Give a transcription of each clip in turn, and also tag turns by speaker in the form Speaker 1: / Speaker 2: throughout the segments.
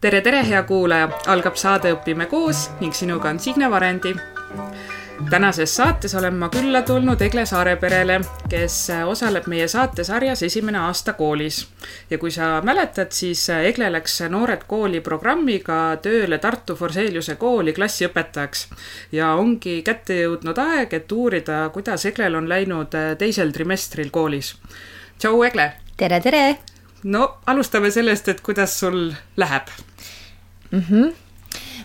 Speaker 1: tere, tere, hea kuulaja, algab saade Õpime koos ning sinuga on Signe Varendi. tänases saates olen ma külla tulnud Egle Saare perele, kes osaleb meie saatesarjas Esimene aasta koolis. ja kui sa mäletad, siis Egle läks Noored kooli programmiga tööle Tartu Forseliuse kooli klassiõpetajaks. ja ongi kätte jõudnud aeg, et uurida, kuidas Eglel on läinud teisel trimestril koolis. tšau, Egle!
Speaker 2: tere, tere!
Speaker 1: No alustame sellest, et kuidas sul läheb
Speaker 2: mm. -hmm.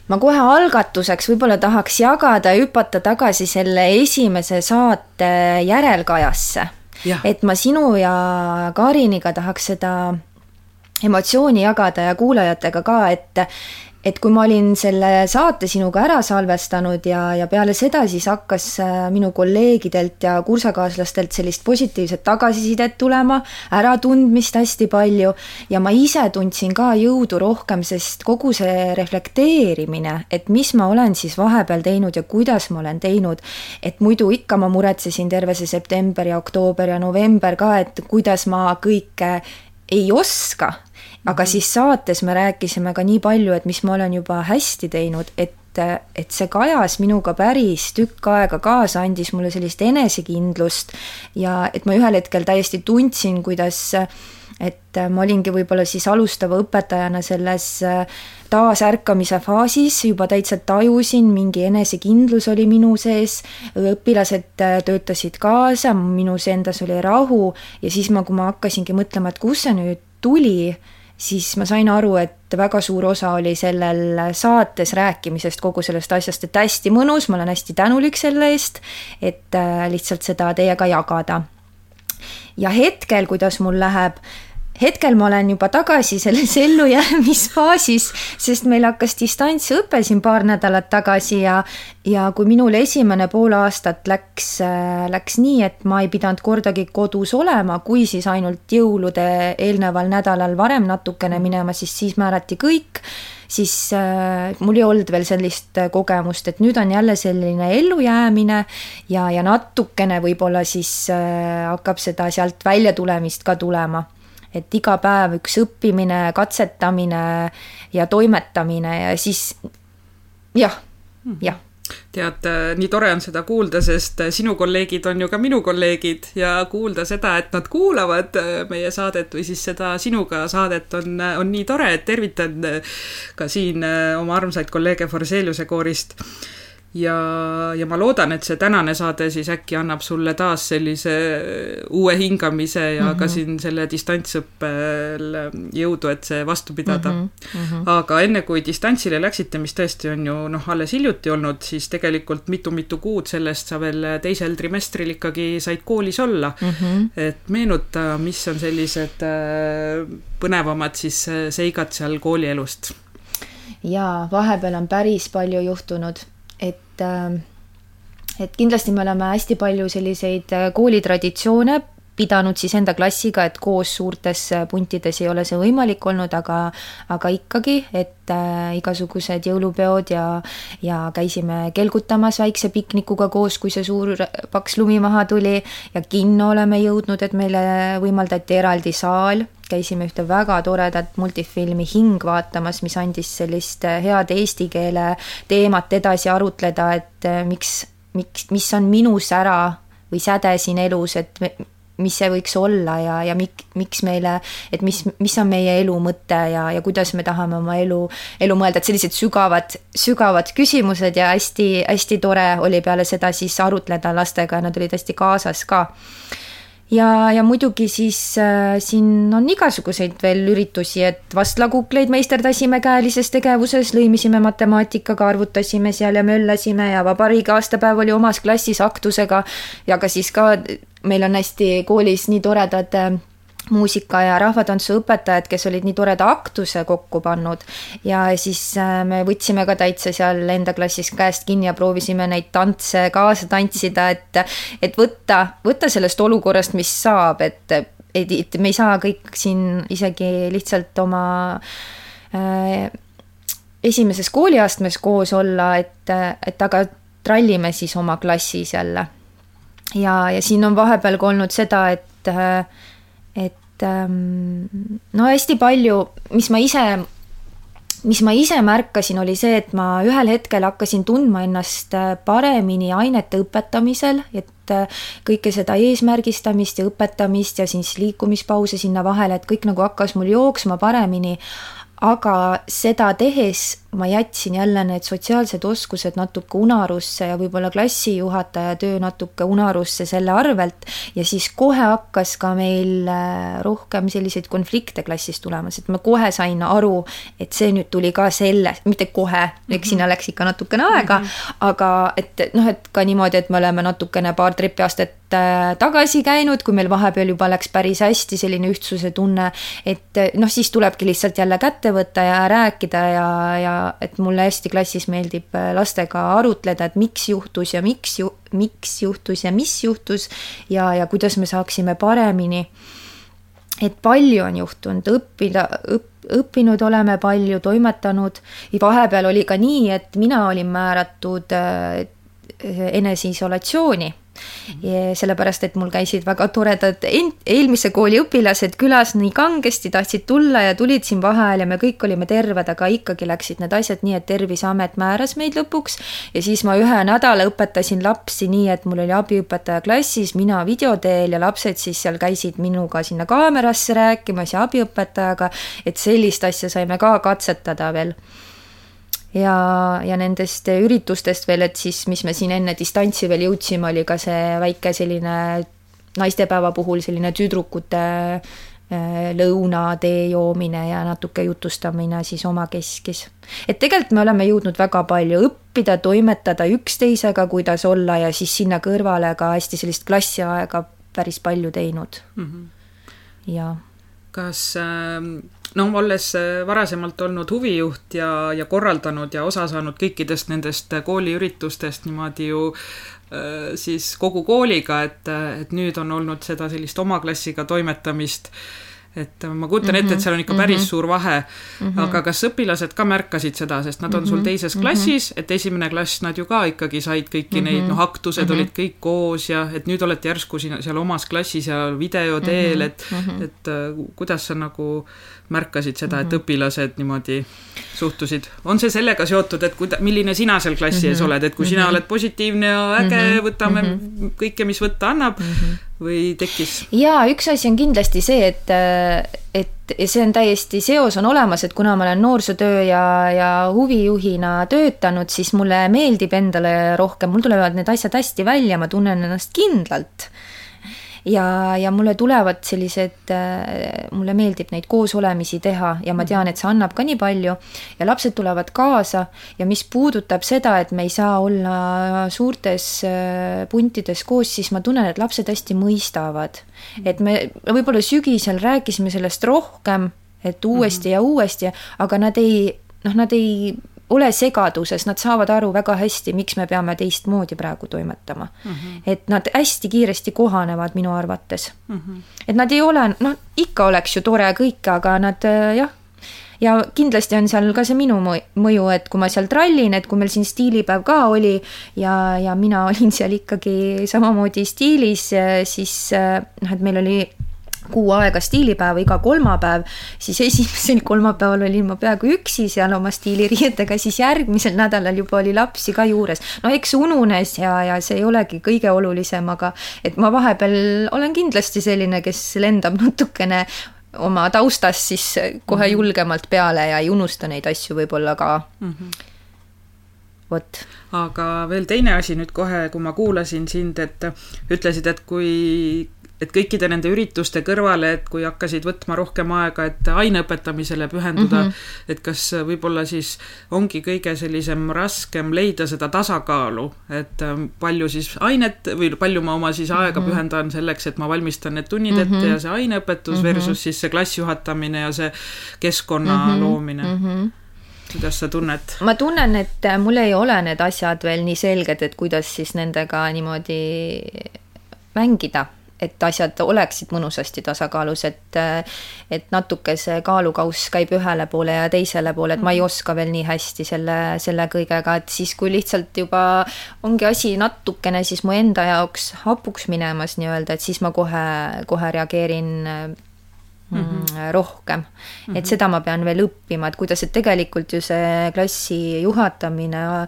Speaker 2: ma kohe algatuseks võib-olla tahaks jagada ja hüpata tagasi selle esimese saate järelkajasse. et ma sinu ja Kariniga tahaks seda emotsiooni jagada ja kuulajatega ka, et et kui ma olin selle saate sinuga ära salvestanud ja, ja peale seda siis hakkas äh, minu kolleegidelt ja kursakaaslastelt sellist positiivset tagasisidet tulema, äratundmist hästi palju ja ma ise tundsin ka jõudu rohkem, sest kogu see reflekteerimine, et mis ma olen siis vahepeal teinud ja kuidas ma olen teinud, et muidu ikka ma muretsesin terve see september ja oktoober ja november ka, et kuidas ma kõike ei oska aga siis saates me rääkisime ka nii palju, et mis ma olen juba hästi teinud, et et see kajas minuga päris tükk aega kaasa, andis mulle sellist enesekindlust ja et ma ühel hetkel täiesti tundsin, kuidas et ma olingi võib-olla siis alustava õpetajana selles taasärkamise faasis, juba täitsa tajusin, mingi enesekindlus oli minu sees, õpilased töötasid kaasa, minus endas oli rahu ja siis ma, kui ma hakkasingi mõtlema, et kust see nüüd tuli, siis ma sain aru, et väga suur osa oli sellel saates rääkimisest, kogu sellest asjast, et hästi mõnus, ma olen hästi tänulik selle eest, et äh, lihtsalt seda teiega jagada. ja hetkel, kuidas mul läheb, hetkel ma olen juba tagasi selles ellujäämisfaasis, sest meil hakkas distantsõpe siin paar nädalat tagasi ja ja kui minul esimene pool aastat läks, läks nii, et ma ei pidanud kordagi kodus olema, kui siis ainult jõulude eelneval nädalal varem natukene minema, siis siis määrati kõik, siis äh, mul ei olnud veel sellist kogemust, et nüüd on jälle selline ellujäämine ja, ja natukene võib-olla siis äh, hakkab seda sealt väljatulemist ka tulema et iga päev üks õppimine, katsetamine ja toimetamine ja siis jah, mhm. jah
Speaker 1: tead, nii tore on seda kuulda, sest sinu kolleegid on ju ka minu kolleegid ja kuulda seda, et nad kuulavad meie saadet või siis seda sinuga saadet on, on nii tore, et tervitan ka siin oma armsaid kolleege Forseliuse koorist ja, ja ma loodan, et see tänane saade siis äkki annab sulle taas sellise uue hingamise ja mm -hmm. ka mhm. siin selle distantsõppel jõudu, et see vastu pidada mm. -hmm. aga enne kui distantsile läksite, mis tõesti on ju noh, alles hiljuti olnud, siis tegelikult mitu-mitu kuud sellest sa veel teisel trimestril ikkagi said koolis olla mm. -hmm. et meenuta, mis on sellised äh, põnevamad siis äh, seigad seal koolielust?
Speaker 2: jaa, vahepeal on päris palju juhtunud et äh, et kindlasti me oleme hästi palju selliseid äh, koolitraditsioone pidanud siis enda klassiga, et koos suurtes puntides ei ole see võimalik olnud, aga aga ikkagi, et äh, igasugused jõulupeod ja ja käisime kelgutamas väikse piknikuga koos, kui see suur paks lumi maha tuli. Ja kinno oleme jõudnud, et meile võimaldati eraldi saal, käisime ühte väga toredat multifilmi Hing vaatamas, mis andis sellist äh, head eesti keele teemat edasi arutleda, et äh, miks, miks, mis on minu sära või säde siin elus, et mis see võiks olla ja, ja mik-, miks meile, et mis, mis on meie elu mõte ja, ja kuidas me tahame oma elu, elu mõelda, et sellised sügavad, sügavad küsimused ja hästi-hästi tore oli peale seda siis arutleda lastega ja nad olid hästi kaasas ka ja, ja muidugi siis äh, siin on igasuguseid veel üritusi, et vastlakukleid meisterdasime käelises tegevuses, lõimisime matemaatikaga, arvutasime seal ja möllasime ja vabariigi aastapäev oli omas klassis aktusega. Ja ka siis ka meil on hästi koolis nii toredad äh, muusika- ja rahvatantsuõpetajad, kes olid nii toreda aktuse kokku pannud ja siis äh, me võtsime ka täitsa seal enda klassis käest kinni ja proovisime neid tantse kaasa tantsida, et et võtta, võtta sellest olukorrast, mis saab, et, et, et me ei saa kõik siin isegi lihtsalt oma äh, esimeses kooliastmes koos olla, et, et aga trallime siis oma klassis jälle. ja, ja siin on vahepeal ka olnud seda, et äh, et ähm, no hästi palju, mis ma ise mis ma ise märkasin, oli see, et ma ühel hetkel hakkasin tundma ennast äh, paremini ainete õpetamisel, et äh, kõike seda eesmärgistamist ja õpetamist ja siis liikumispause sinna vahele, et kõik nagu hakkas mul jooksma paremini. aga seda tehes ma jätsin jälle need sotsiaalsed oskused natuke unarusse ja võib-olla klassijuhataja töö natuke unarusse selle arvelt ja siis kohe hakkas ka meil äh, rohkem selliseid konflikte klassis tulema, sest ma kohe sain aru, et see nüüd tuli ka selle, mitte kohe, eks sinna läks ikka natukene aega mm, -hmm. aga et noh, et ka niimoodi, et me oleme natukene paar trepiastet äh, tagasi käinud, kui meil vahepeal juba läks päris hästi selline ühtsuse tunne, et noh, siis tulebki lihtsalt jälle kätte võtta ja rääkida ja, ja et mulle hästi klassis meeldib äh, lastega arutleda, et miks juhtus ja miks ju-, miks juhtus ja mis juhtus ja, ja kuidas me saaksime paremini. et palju on juhtunud, õppida, õpp-, õppinud oleme palju, toimetanud, vahepeal oli ka nii, et mina olin määratud äh, eneseisolatsiooni sellepärast, et mul käisid väga toredad eelmise kooli õpilased külas nii kangesti, tahtsid tulla ja tulid siin vaheajal ja me kõik olime terved, aga ikkagi läksid need asjad nii, et Terviseamet määras meid lõpuks. Ja siis ma ühe nädala õpetasin lapsi nii, et mul oli abiõpetaja klassis, mina video teel ja lapsed siis seal käisid minuga sinna kaamerasse rääkimas ja abiõpetajaga, et sellist asja saime ka katsetada veel ja, ja nendest üritustest veel, et siis, mis me siin enne distantsi veel jõudsime, oli ka see väike selline naistepäeva puhul selline tüdrukute äh, lõunatee joomine ja natuke jutustamine siis omakeskis. et tegelikult me oleme jõudnud väga palju õppida, toimetada üksteisega, kuidas olla ja siis sinna kõrvale ka hästi sellist klassiaega päris palju teinud mm. -hmm. ja.
Speaker 1: kas äh no olles äh, varasemalt olnud huvijuht ja, ja korraldanud ja osa saanud kõikidest nendest kooliüritustest niimoodi ju äh, siis kogu kooliga, et, et nüüd on olnud seda sellist oma klassiga toimetamist et ma kujutan ette, et seal on ikka päris mm -hmm. suur vahe mm. -hmm. aga kas õpilased ka märkasid seda, sest nad on sul mhm. teises klassis, et esimene klass nad ju ka ikkagi said kõiki mm -hmm. neid, noh, aktused mm -hmm. olid kõik koos ja et nüüd olete järsku siin seal omas klassis ja video teel, et mm, -hmm. et äh, kuidas sa nagu märkasid seda, et mhm. õpilased niimoodi suhtusid. on see sellega seotud, et kuida-, milline sina seal klassi ees mhm. oled, et kui sina mhm. oled positiivne ja äge, võtame kõike, mis võtta annab või tekkis?
Speaker 2: jaa, üks asi on kindlasti see, et, et see on täiesti, seos on olemas, et kuna ma olen noorsootöö ja, ja huvijuhina töötanud, siis mulle meeldib endale rohkem, mul tulevad need asjad hästi välja, ma tunnen ennast kindlalt ja, ja mulle tulevad sellised, äh, mulle meeldib neid koosolemisi teha ja ma tean, et see annab ka nii palju. Ja lapsed tulevad kaasa ja mis puudutab seda, et me ei saa olla suurtes äh, puntides koos, siis ma tunnen, et lapsed hästi mõistavad. et me võib-olla sügisel rääkisime sellest rohkem, et uuesti ja uuesti, aga nad ei, noh, nad ei ole segaduses, nad saavad aru väga hästi, miks me peame teistmoodi praegu toimetama mm. -hmm. et nad hästi kiiresti kohanevad minu arvates mm. -hmm. et nad ei ole, noh, ikka oleks ju tore kõik, aga nad äh, jah, ja kindlasti on seal ka see minu mõju, et kui ma seal trallin, et kui meil siin stiilipäev ka oli ja, ja mina olin seal ikkagi samamoodi stiilis, siis äh, noh, et meil oli kuu aega stiilipäeva iga kolmapäev, siis esimesel kolmapäeval olin ma peaaegu üksi seal oma stiiliriietega, siis järgmisel nädalal juba oli lapsi ka juures. no eks ununes ja, ja see ei olegi kõige olulisem, aga et ma vahepeal olen kindlasti selline, kes lendab natukene oma taustast siis kohe mhm. julgemalt peale ja ei unusta neid asju võib-olla ka mm. -hmm vot.
Speaker 1: aga veel teine asi nüüd kohe, kui ma kuulasin sind, et ütlesid, et kui et kõikide nende ürituste kõrvale, et kui hakkasid võtma rohkem aega, et aine õpetamisele pühenduda mm, -hmm. et kas võib-olla siis ongi kõige sellisem raskem leida seda tasakaalu, et ähm, palju siis ainet või palju ma oma siis aega mm -hmm. pühendan selleks, et ma valmistan need tunnid ette mm -hmm. ja see aineõpetus mm -hmm. versus siis see klassijuhatamine ja see keskkonna mm -hmm. loomine mm. -hmm kuidas sa tunned?
Speaker 2: ma tunnen, et mul ei ole need asjad veel nii selged, et kuidas siis nendega niimoodi mängida et asjad oleksid mõnusasti tasakaalus, et et natuke see kaalukauss käib ühele poole ja teisele poole, et ma ei mhm. oska veel nii hästi selle, selle kõigega, et siis, kui lihtsalt juba ongi asi natukene siis mu enda jaoks hapuks minemas nii-öelda, et siis ma kohe, kohe reageerin mm -hmm. rohkem mm. -hmm. et seda ma pean veel õppima, et kuidas, et tegelikult ju see klassi juhatamine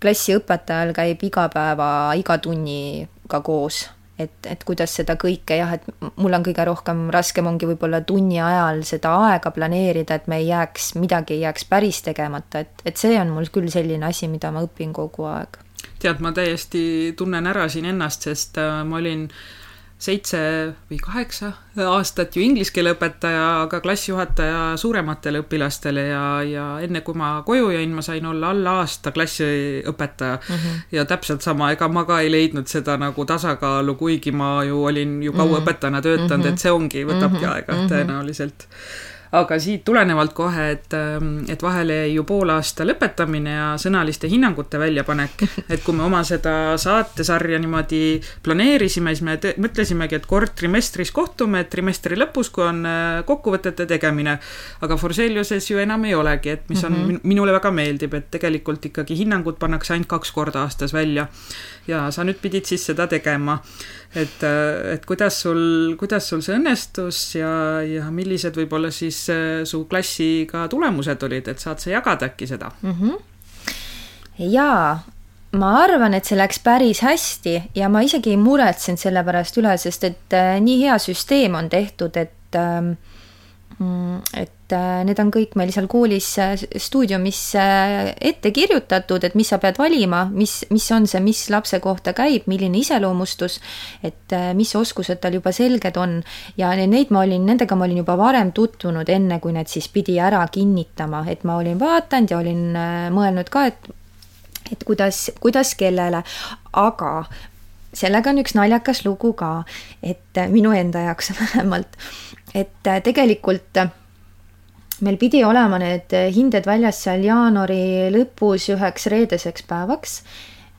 Speaker 2: klassiõpetajal käib iga päeva, iga tunniga koos et, et kuidas seda kõike jah, et mul on kõige rohkem raskem ongi võib-olla tunni ajal seda aega planeerida, et me ei jääks, midagi ei jääks päris tegemata, et, et see on mul küll selline asi, mida ma õpin kogu aeg.
Speaker 1: tead, ma täiesti tunnen ära siin ennast, sest äh, ma olin äh, seitse või kaheksa aastat ju inglise keele õpetaja, aga klassijuhataja suurematele õpilastele ja, ja enne kui ma koju jäin, ma sain olla alla aasta klassiõpetaja mm. -hmm. ja täpselt sama, ega ma ka ei leidnud seda nagu tasakaalu, kuigi ma ju olin ju kaua mm -hmm. õpetajana töötanud mm, -hmm. et see ongi, võtabki mm -hmm. aega mhm. tõenäoliselt aga siit tulenevalt kohe, et, ähm, et vahele jäi ju poolaasta lõpetamine ja sõnaliste hinnangute väljapanek. et kui me oma seda saatesarja niimoodi planeerisime, siis me mõtlesimegi, et kord trimestris kohtume, et trimestri lõpus, kui on äh, kokkuvõtete tegemine. aga Forseliuses ju enam ei olegi, et mis on mm, -hmm. minule väga meeldib, et tegelikult ikkagi hinnangud pannakse ainult kaks korda aastas välja. ja sa nüüd pidid siis seda tegema et, äh, et kuidas sul, kuidas sul see õnnestus ja, ja millised võib-olla siis äh, su klassiga tulemused olid, et saad sa jagada äkki seda
Speaker 2: mm? -hmm. jaa, ma arvan, et see läks päris hästi ja ma isegi ei muretsenud selle pärast üle, sest et äh, nii hea süsteem on tehtud, et äh, Mm, et need on kõik meil seal koolis äh, stuudiumis äh, ette kirjutatud, et mis sa pead valima, mis, mis on see, mis lapse kohta käib, milline iseloomustus, et mis oskused tal juba selged on. Ja neid ma olin, nendega ma olin juba varem tutvunud, enne kui need siis pidi ära kinnitama, et ma olin vaadanud ja olin mõelnud ka, et et kuidas, kuidas kellele, aga sellega on üks naljakas lugu ka, et minu enda jaoks vähemalt et äh, tegelikult äh, meil pidi olema need hinded väljas seal jaanuari lõpus üheks reedeseks päevaks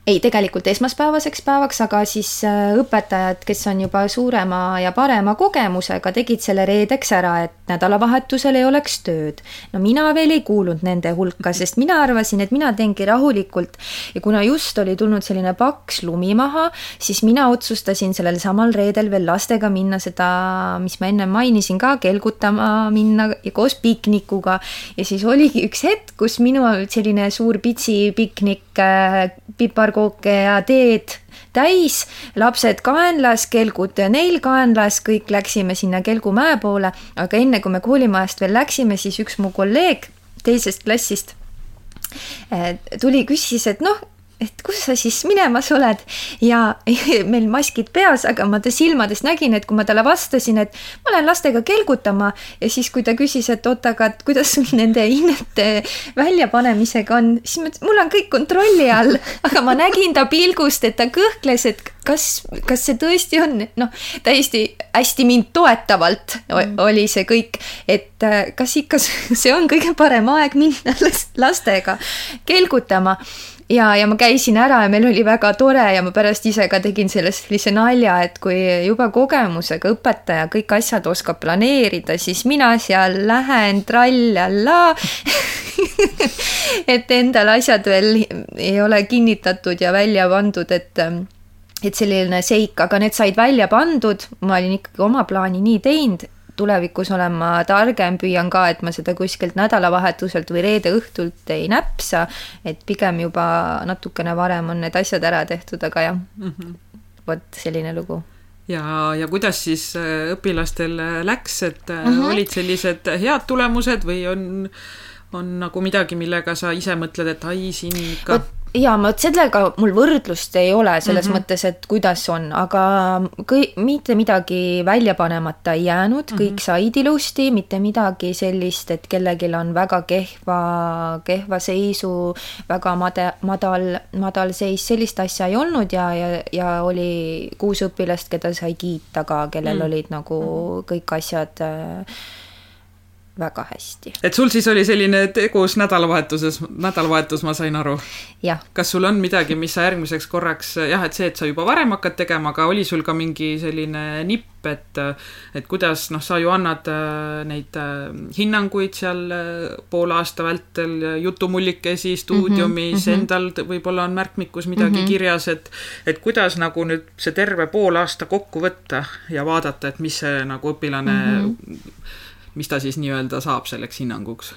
Speaker 2: ei, tegelikult esmaspäevaseks päevaks, aga siis äh, õpetajad, kes on juba suurema ja parema kogemusega, tegid selle reedeks ära, et nädalavahetusel ei oleks tööd. no mina veel ei kuulunud nende hulka, sest mina arvasin, et mina teengi rahulikult ja kuna just oli tulnud selline paks lumi maha, siis mina otsustasin sellel samal reedel veel lastega minna seda, mis ma enne mainisin ka, kelgutama minna ja koos piknikuga. ja siis oligi üks hetk, kus minu selline suur pitsi piknik äh, piparkooke ja teed täis, lapsed kaenlas, kelgud neil kaenlas, kõik läksime sinna Kelgumäe poole, aga enne kui me koolimajast veel läksime, siis üks mu kolleeg teisest klassist eh, tuli, küsis, et noh, et kus sa siis minemas oled? Ja meil maskid peas, aga ma ta silmadest nägin, et kui ma talle vastasin, et ma lähen lastega kelgutama ja siis, kui ta küsis, et oot, aga kuidas sul nende hinnete väljapanemisega on, siis ma ütlesin, mul on kõik kontrolli all, aga ma nägin ta pilgust, et ta kõhkles, et kas, kas see tõesti on, noh, täiesti hästi mind toetavalt mm. oli see kõik, et äh, kas ikka see on kõige parem aeg minna lastega kelgutama ja, ja ma käisin ära ja meil oli väga tore ja ma pärast ise ka tegin sellest sellise nalja, et kui juba kogemusega õpetaja kõik asjad oskab planeerida, siis mina seal lähen trall-alla et endal asjad veel ei ole kinnitatud ja välja pandud, et et selline seik, aga need said välja pandud, ma olin ikkagi oma plaani nii teinud tulevikus olen ma targem, püüan ka, et ma seda kuskilt nädalavahetuselt või reede õhtult ei näpsa, et pigem juba natukene varem on need asjad ära tehtud, aga jah mm -hmm., vot selline lugu
Speaker 1: ja, ja kuidas siis äh, õpilastel läks, et mm -hmm. olid sellised head tulemused või on, on nagu midagi, millega sa ise mõtled, et ai, siin ikka
Speaker 2: jaa, ma sellega mul võrdlust ei ole selles mm -hmm. mõttes, et kuidas on, aga kõi-, mitte midagi välja panemata ei jäänud mm, -hmm. kõik said ilusti, mitte midagi sellist, et kellelgi on väga kehva, kehva seisu, väga made-, madal, madal seis, sellist asja ei olnud ja, ja, ja oli kuus õpilast, keda sai kiita ka, kellel mm -hmm. olid nagu mhm. kõik asjad äh, väga hästi.
Speaker 1: et sul siis oli selline tegus nädalavahetuses, nädalavahetus, ma sain aru? kas sul on midagi, mis sa järgmiseks korraks, jah, et see, et sa juba varem hakkad tegema, aga oli sul ka mingi selline nipp, et et kuidas, noh, sa ju annad äh, neid äh, hinnanguid seal äh, poole aasta vältel jutumullikesi stuudiumis mm, -hmm. endal võib-olla on märkmikus midagi mm -hmm. kirjas, et et kuidas nagu nüüd see terve pool aasta kokku võtta ja vaadata, et mis see nagu õpilane mm, -hmm. Mis ta siis nii-öelda saab selleks hinnanguks?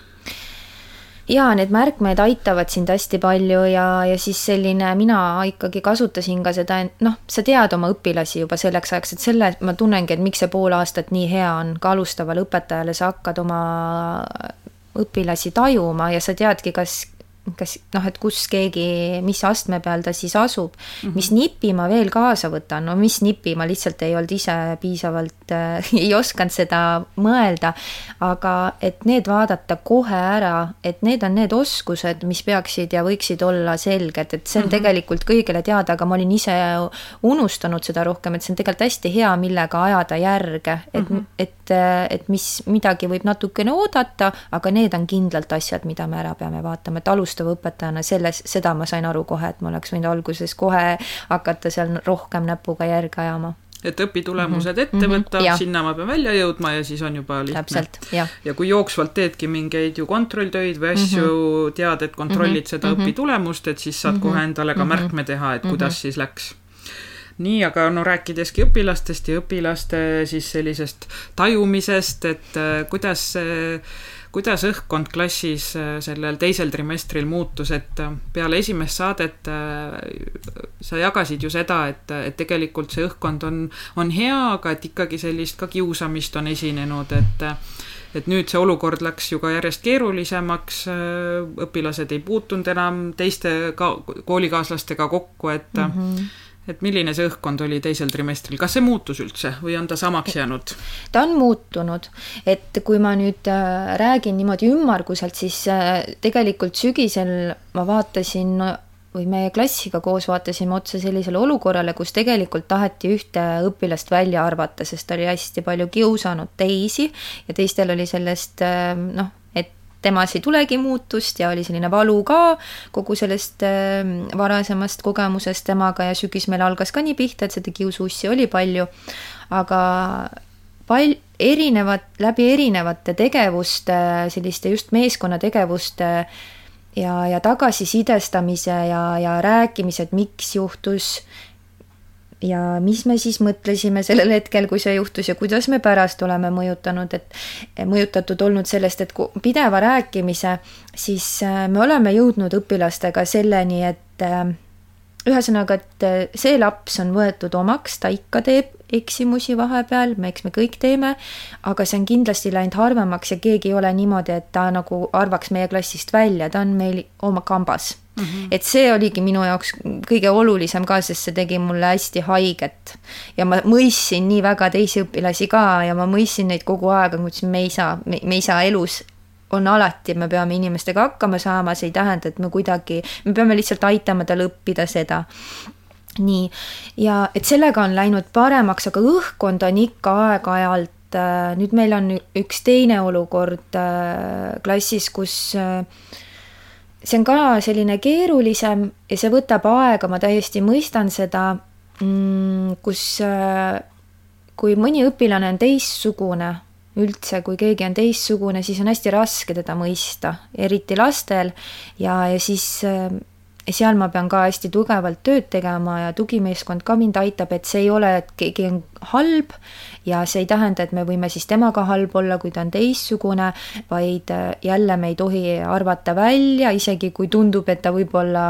Speaker 2: Jaa, need märkmed aitavad sind hästi palju ja, ja siis selline, mina ikkagi kasutasin ka seda, noh, sa tead oma õpilasi juba selleks ajaks, et selle ma tunnengi, et miks see pool aastat nii hea on, ka alustavale õpetajale sa hakkad oma õpilasi tajuma ja sa teadki, kas kas noh, et kus keegi, mis astme peal ta siis asub mm, -hmm. mis nipi ma veel kaasa võtan, no mis nipi, ma lihtsalt ei olnud ise piisavalt äh,, ei osanud seda mõelda, aga et need vaadata kohe ära, et need on need oskused, mis peaksid ja võiksid olla selged, et see on mm -hmm. tegelikult kõigile teada, aga ma olin ise unustanud seda rohkem, et see on tegelikult hästi hea, millega ajada järge, et mm, -hmm. et, et mis midagi võib natukene oodata, aga need on kindlalt asjad, mida me ära peame vaatama, et alustada alustava õpetajana selles, seda ma sain aru kohe, et ma oleks võinud alguses kohe hakata seal rohkem näpuga järge ajama
Speaker 1: et õpitulemused mm -hmm. ette võtta mm, -hmm, sinna ma pean välja jõudma ja siis on juba lihtne. ja kui jooksvalt teedki mingeid ju kontrolltöid või asju mm, -hmm. tead, et kontrollid -hmm. seda mm -hmm. õpitulemust, et siis saad mm -hmm. kohe endale ka märkme teha, et kuidas mm -hmm. siis läks nii, aga no rääkideski õpilastest ja õpilaste siis sellisest tajumisest, et äh, kuidas see kuidas õhkkond klassis äh, sellel teisel trimestril muutus, et äh, peale esimest saadet äh, sa jagasid ju seda, et, et tegelikult see õhkkond on, on hea, aga et ikkagi sellist ka kiusamist on esinenud, et et nüüd see olukord läks ju ka järjest keerulisemaks, õpilased ei puutunud enam teiste ka koolikaaslastega kokku, et mm -hmm et milline see õhkkond oli teisel trimestril, kas see muutus üldse või on ta samaks jäänud?
Speaker 2: ta on muutunud, et kui ma nüüd äh, räägin niimoodi ümmarguselt, siis äh, tegelikult sügisel ma vaatasin või meie klassiga koos vaatasime otsa sellisele olukorrale, kus tegelikult taheti ühte õpilast välja arvata, sest ta oli hästi palju kiusanud teisi ja teistel oli sellest äh, noh, temas ei tulegi muutust ja oli selline valu ka kogu sellest äh, varasemast kogemusest temaga ja sügis meil algas ka nii pihta, et seda kiusuussi oli palju, aga pal-, erinevad, läbi erinevate tegevuste, selliste just meeskonnategevuste ja, ja tagasisidestamise ja, ja rääkimise, et miks juhtus ja mis me siis mõtlesime sellel hetkel, kui see juhtus ja kuidas me pärast oleme mõjutanud, et mõjutatud olnud sellest, et pideva rääkimise, siis äh, me oleme jõudnud õpilastega selleni, et äh, ühesõnaga, et see laps on võetud omaks, ta ikka teeb eksimusi vahepeal, me, eks me kõik teeme, aga see on kindlasti läinud harvemaks ja keegi ei ole niimoodi, et ta nagu arvaks meie klassist välja, ta on meil oma kambas Mm -hmm. et see oligi minu jaoks kõige olulisem ka, sest see tegi mulle hästi haiget. ja ma mõistsin nii väga teisi õpilasi ka ja ma mõistsin neid kogu aeg, aga ma ütlesin, me ei saa, me ei saa elus on alati, me peame inimestega hakkama saama, see ei tähenda, et me kuidagi, me peame lihtsalt aitama tal õppida seda. nii, ja et sellega on läinud paremaks, aga õhkkond on ikka aeg-ajalt, äh, nüüd meil on üks teine olukord äh, klassis, kus äh, see on ka selline keerulisem ja see võtab aega, ma täiesti mõistan seda, mm, kus kui mõni õpilane on teistsugune, üldse, kui keegi on teistsugune, siis on hästi raske teda mõista, eriti lastel. Ja, ja siis seal ma pean ka hästi tugevalt tööd tegema ja tugimeeskond ka mind aitab, et see ei ole, et keegi on halb ja see ei tähenda, et me võime siis temaga halb olla, kui ta on teistsugune, vaid äh, jälle me ei tohi arvata välja, isegi kui tundub, et ta võib-olla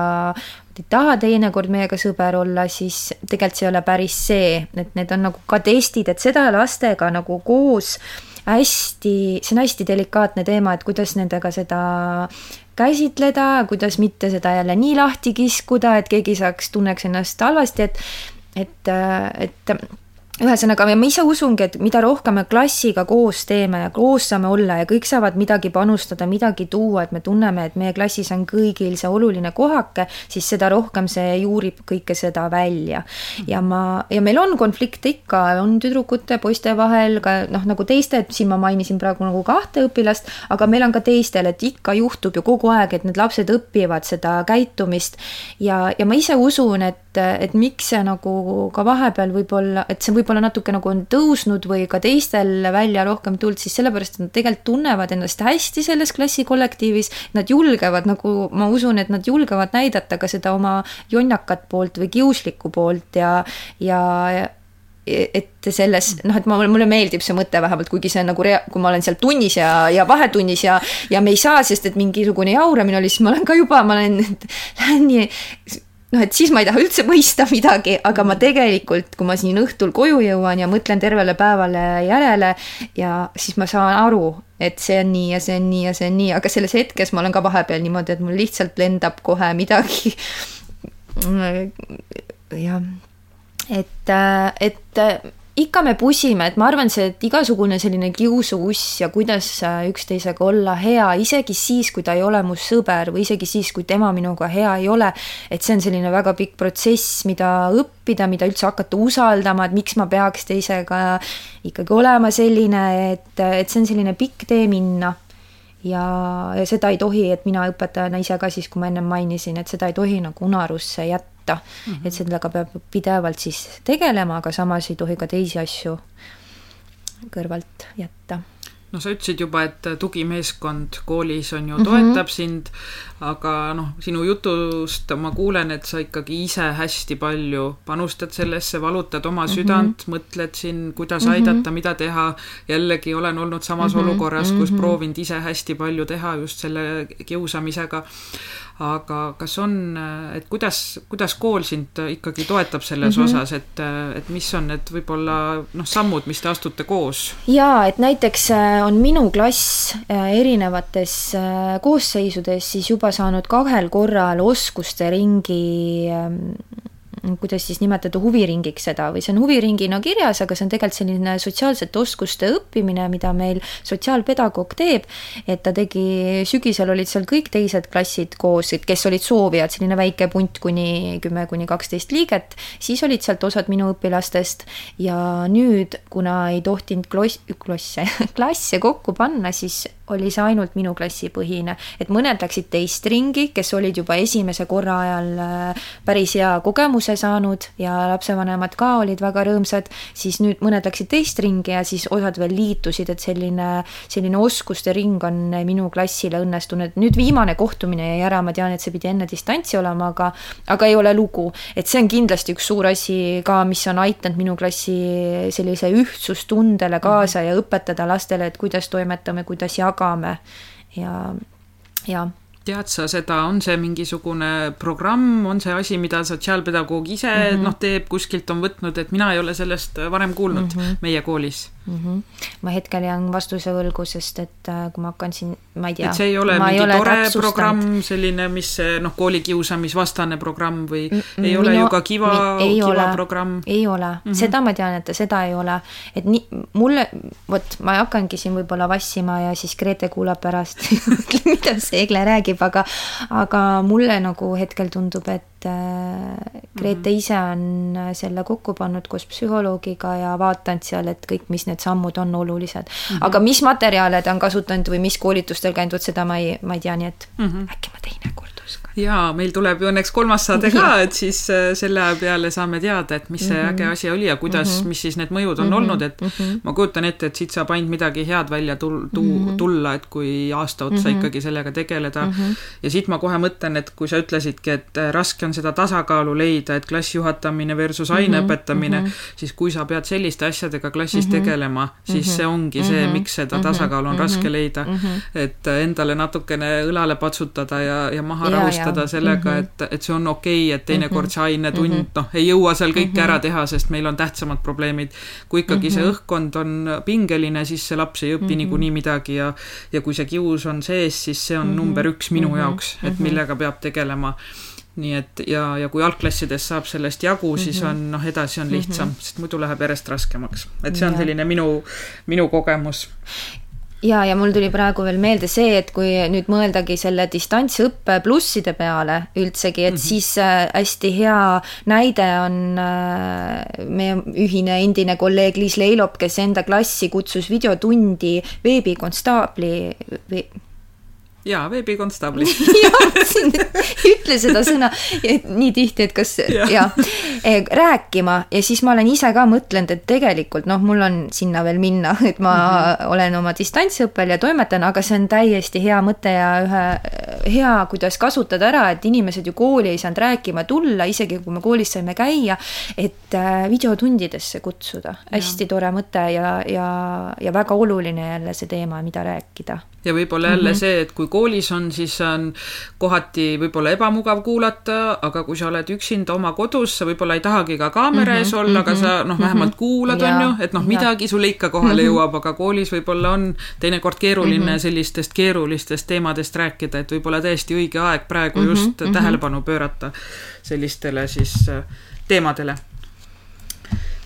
Speaker 2: ei taha teinekord meiega sõber olla, siis tegelikult see ei ole päris see, et need on nagu ka testid, et seda lastega nagu koos hästi, see on hästi delikaatne teema, et kuidas nendega seda käsitleda, kuidas mitte seda jälle nii lahti kiskuda, et keegi saaks, tunneks ennast halvasti, et et, et ühesõnaga, ma ise usungi, et mida rohkem me klassiga koos teeme ja koos saame olla ja kõik saavad midagi panustada, midagi tuua, et me tunneme, et meie klassis on kõigil see oluline kohake, siis seda rohkem see juurib kõike seda välja. ja ma, ja meil on konflikte ikka, on tüdrukute, poiste vahel ka noh, nagu teiste, et siin ma mainisin praegu nagu kahte õpilast, aga meil on ka teistel, et ikka juhtub ju kogu aeg, et need lapsed õpivad seda käitumist ja, ja ma ise usun, et, et miks see nagu ka vahepeal võib-olla, et see võib võib-olla natuke nagu on tõusnud või ka teistel välja rohkem tulnud, siis sellepärast, et nad tegelikult tunnevad ennast hästi selles klassikollektiivis, nad julgevad nagu, ma usun, et nad julgevad näidata ka seda oma jonnakat poolt või kiuslikku poolt ja, ja et selles, noh, et ma, mulle meeldib see mõte vähemalt, kuigi see on nagu rea-, kui ma olen seal tunnis ja, ja vahetunnis ja, ja me ei saa, sest et mingisugune jauramine oli, siis ma olen ka juba, ma olen, lähen nii noh, et siis ma ei taha üldse mõista midagi, aga ma tegelikult, kui ma siin õhtul koju jõuan ja mõtlen tervele päevale järele ja siis ma saan aru, et see on nii ja see on nii ja see on nii, aga selles hetkes ma olen ka vahepeal niimoodi, et mul lihtsalt lendab kohe midagi. jah, et, et ikka me pusime, et ma arvan, see, et igasugune selline kiusuuss ja kuidas üksteisega olla hea, isegi siis, kui ta ei ole mu sõber või isegi siis, kui tema minuga hea ei ole, et see on selline väga pikk protsess, mida õppida, mida üldse hakata usaldama, et miks ma peaks teisega ikkagi olema selline, et, et see on selline pikk tee minna. Ja, ja seda ei tohi, et mina õpetajana ise ka siis, kui ma ennem mainisin, et seda ei tohi nagu unarusse jätta võtta mm. -hmm. et sellega peab pidevalt siis tegelema, aga samas ei tohi ka teisi asju kõrvalt jätta
Speaker 1: no sa ütlesid juba, et tugimeeskond koolis on ju mm, -hmm. toetab sind, aga noh, sinu jutust ma kuulen, et sa ikkagi ise hästi palju panustad sellesse, valutad oma mm -hmm. südant, mõtled siin, kuidas mm -hmm. aidata, mida teha. jällegi olen olnud samas mm -hmm. olukorras, kus mm -hmm. proovinud ise hästi palju teha just selle kiusamisega aga kas on, et kuidas, kuidas kool sind ikkagi toetab selles mm -hmm. osas, et, et mis on need võib-olla noh, sammud, mis te astute koos?
Speaker 2: jaa, et näiteks äh, on minu klass äh, erinevates äh, koosseisudes siis juba saanud kahel korral oskuste ringi ähm, kuidas siis nimetada huviringiks seda või see on huviringina kirjas, aga see on tegelikult selline sotsiaalsete oskuste õppimine, mida meil sotsiaalpedagoog teeb. et ta tegi, sügisel olid seal kõik teised klassid koos, kes olid soovijad, selline väike punt kuni kümme kuni kaksteist liiget, siis olid sealt osad minu õpilastest ja nüüd, kuna ei tohtinud kloss, klosse, klasse kokku panna, siis oli see ainult minu klassi põhine, et mõned läksid teist ringi, kes olid juba esimese korra ajal äh, päris hea kogemuse saanud ja lapsevanemad ka olid väga rõõmsad, siis nüüd mõned läksid teist ringi ja siis osad veel liitusid, et selline, selline oskuste ring on minu klassile õnnestunud. nüüd viimane kohtumine jäi ära, ma tean, et see pidi enne distantsi olema, aga, aga ei ole lugu. et see on kindlasti üks suur asi ka, mis on aidanud minu klassi sellise ühtsustundele kaasa ja õpetada lastele, et kuidas toimetame, kuidas jagame ja, ja
Speaker 1: tead sa seda, on see mingisugune programm, on see asi, mida sotsiaalpedagoog ise mm -hmm. noh, teeb, kuskilt on võtnud, et mina ei ole sellest varem kuulnud mm -hmm. meie koolis
Speaker 2: mm. -hmm. ma hetkel jään vastuse võlgu, sest et äh, kui ma hakkan siin, ma ei tea.
Speaker 1: et see ei ole mingi ole tore täpsustanud. programm, selline, mis noh, koolikiusamisvastane programm või mm -mm, ei ole minu, ju ka Kiva, Kiva ole, programm?
Speaker 2: ei ole mm, -hmm. seda ma tean, et seda ei ole, et nii, mulle, vot ma hakkangi siin võib-olla vassima ja siis Grete kuulab pärast mida see Egle räägib, aga, aga mulle nagu hetkel tundub, et Äh, Grete mhm. ise on äh, selle kokku pannud koos psühholoogiga ja vaadanud seal, et kõik, mis need sammud on olulised mm. -hmm. aga mis materjale ta on kasutanud või mis koolitustel käinud, vot seda ma ei, ma ei tea, nii et mm -hmm. äkki ma teinekord
Speaker 1: jaa, meil tuleb ju õnneks kolmas saade ka, et siis äh, selle peale saame teada, et mis see mm -hmm. äge asi oli ja kuidas mm, -hmm. mis siis need mõjud on mm -hmm. olnud, et mm -hmm. ma kujutan ette, et siit saab ainult midagi head välja tul-, tu-, mhm. tulla, et kui aasta otsa mm -hmm. ikkagi sellega tegeleda mm. -hmm. ja siit ma kohe mõtlen, et kui sa ütlesidki, et äh, raske on seda tasakaalu leida, et klassi juhatamine versus aine mm -hmm. õpetamine mm, -hmm. siis kui sa pead selliste asjadega klassis mm -hmm. tegelema, siis mm -hmm. see ongi see, mhm. miks seda mhm. tasakaalu on mm -hmm. raske leida mm. -hmm. et äh, endale natukene õlale patsutada ja, ja maha ja, rahustada ja. sellega mm, -hmm et, et see on okei okay,, et teinekord mhm. see ainetund mm -hmm. noh, ei jõua seal kõike mm -hmm. ära teha, sest meil on tähtsamad probleemid. kui ikkagi mm -hmm. see mhm. õhkkond on pingeline, siis see laps ei õpi mm -hmm. niikuinii midagi ja ja kui see kius on sees, siis see on mm -hmm. number üks minu mm -hmm. jaoks, et millega peab tegelema nii et ja, ja kui algklassides saab sellest jagu, siis mm -hmm. on noh, edasi on lihtsam mm, -hmm. sest muidu läheb järjest raskemaks. et see on ja. selline minu, minu kogemus
Speaker 2: ja, ja mul tuli praegu veel meelde see, et kui nüüd mõeldagi selle distantsõppe plusside peale üldsegi, et mm -hmm. siis äh, hästi hea näide on äh, meie ühine endine kolleeg Liis Leilop, kes enda klassi kutsus videotundi veebikonstaabli või
Speaker 1: jaa, veebikonstaabli
Speaker 2: ütle seda sõna nii tihti, et kas ja. jah, e, rääkima ja siis ma olen ise ka mõtlenud, et tegelikult noh, mul on sinna veel minna, et ma mm -hmm. olen oma distantsõppel ja toimetan, aga see on täiesti hea mõte ja ühe hea, kuidas kasutada ära, et inimesed ju kooli ei saanud rääkima tulla, isegi kui me koolis saime käia, et äh, videotundidesse kutsuda, hästi tore mõte ja, ja, ja väga oluline jälle see teema, mida rääkida
Speaker 1: ja võib-olla jälle mm -hmm. see, et kui koolis on, siis on kohati võib-olla ebamugav kuulata, aga kui sa oled üksinda oma kodus, sa võib-olla ei tahagi ka kaamera ees mm -hmm. olla, aga sa noh, mhm. vähemalt kuulad, on ju, et noh, midagi sulle ikka kohale jõuab, aga koolis võib-olla on teinekord keeruline mm -hmm. sellistest keerulistest teemadest rääkida, et võib-olla tõesti õige aeg praegu just mm -hmm. tähelepanu pöörata sellistele siis äh, teemadele.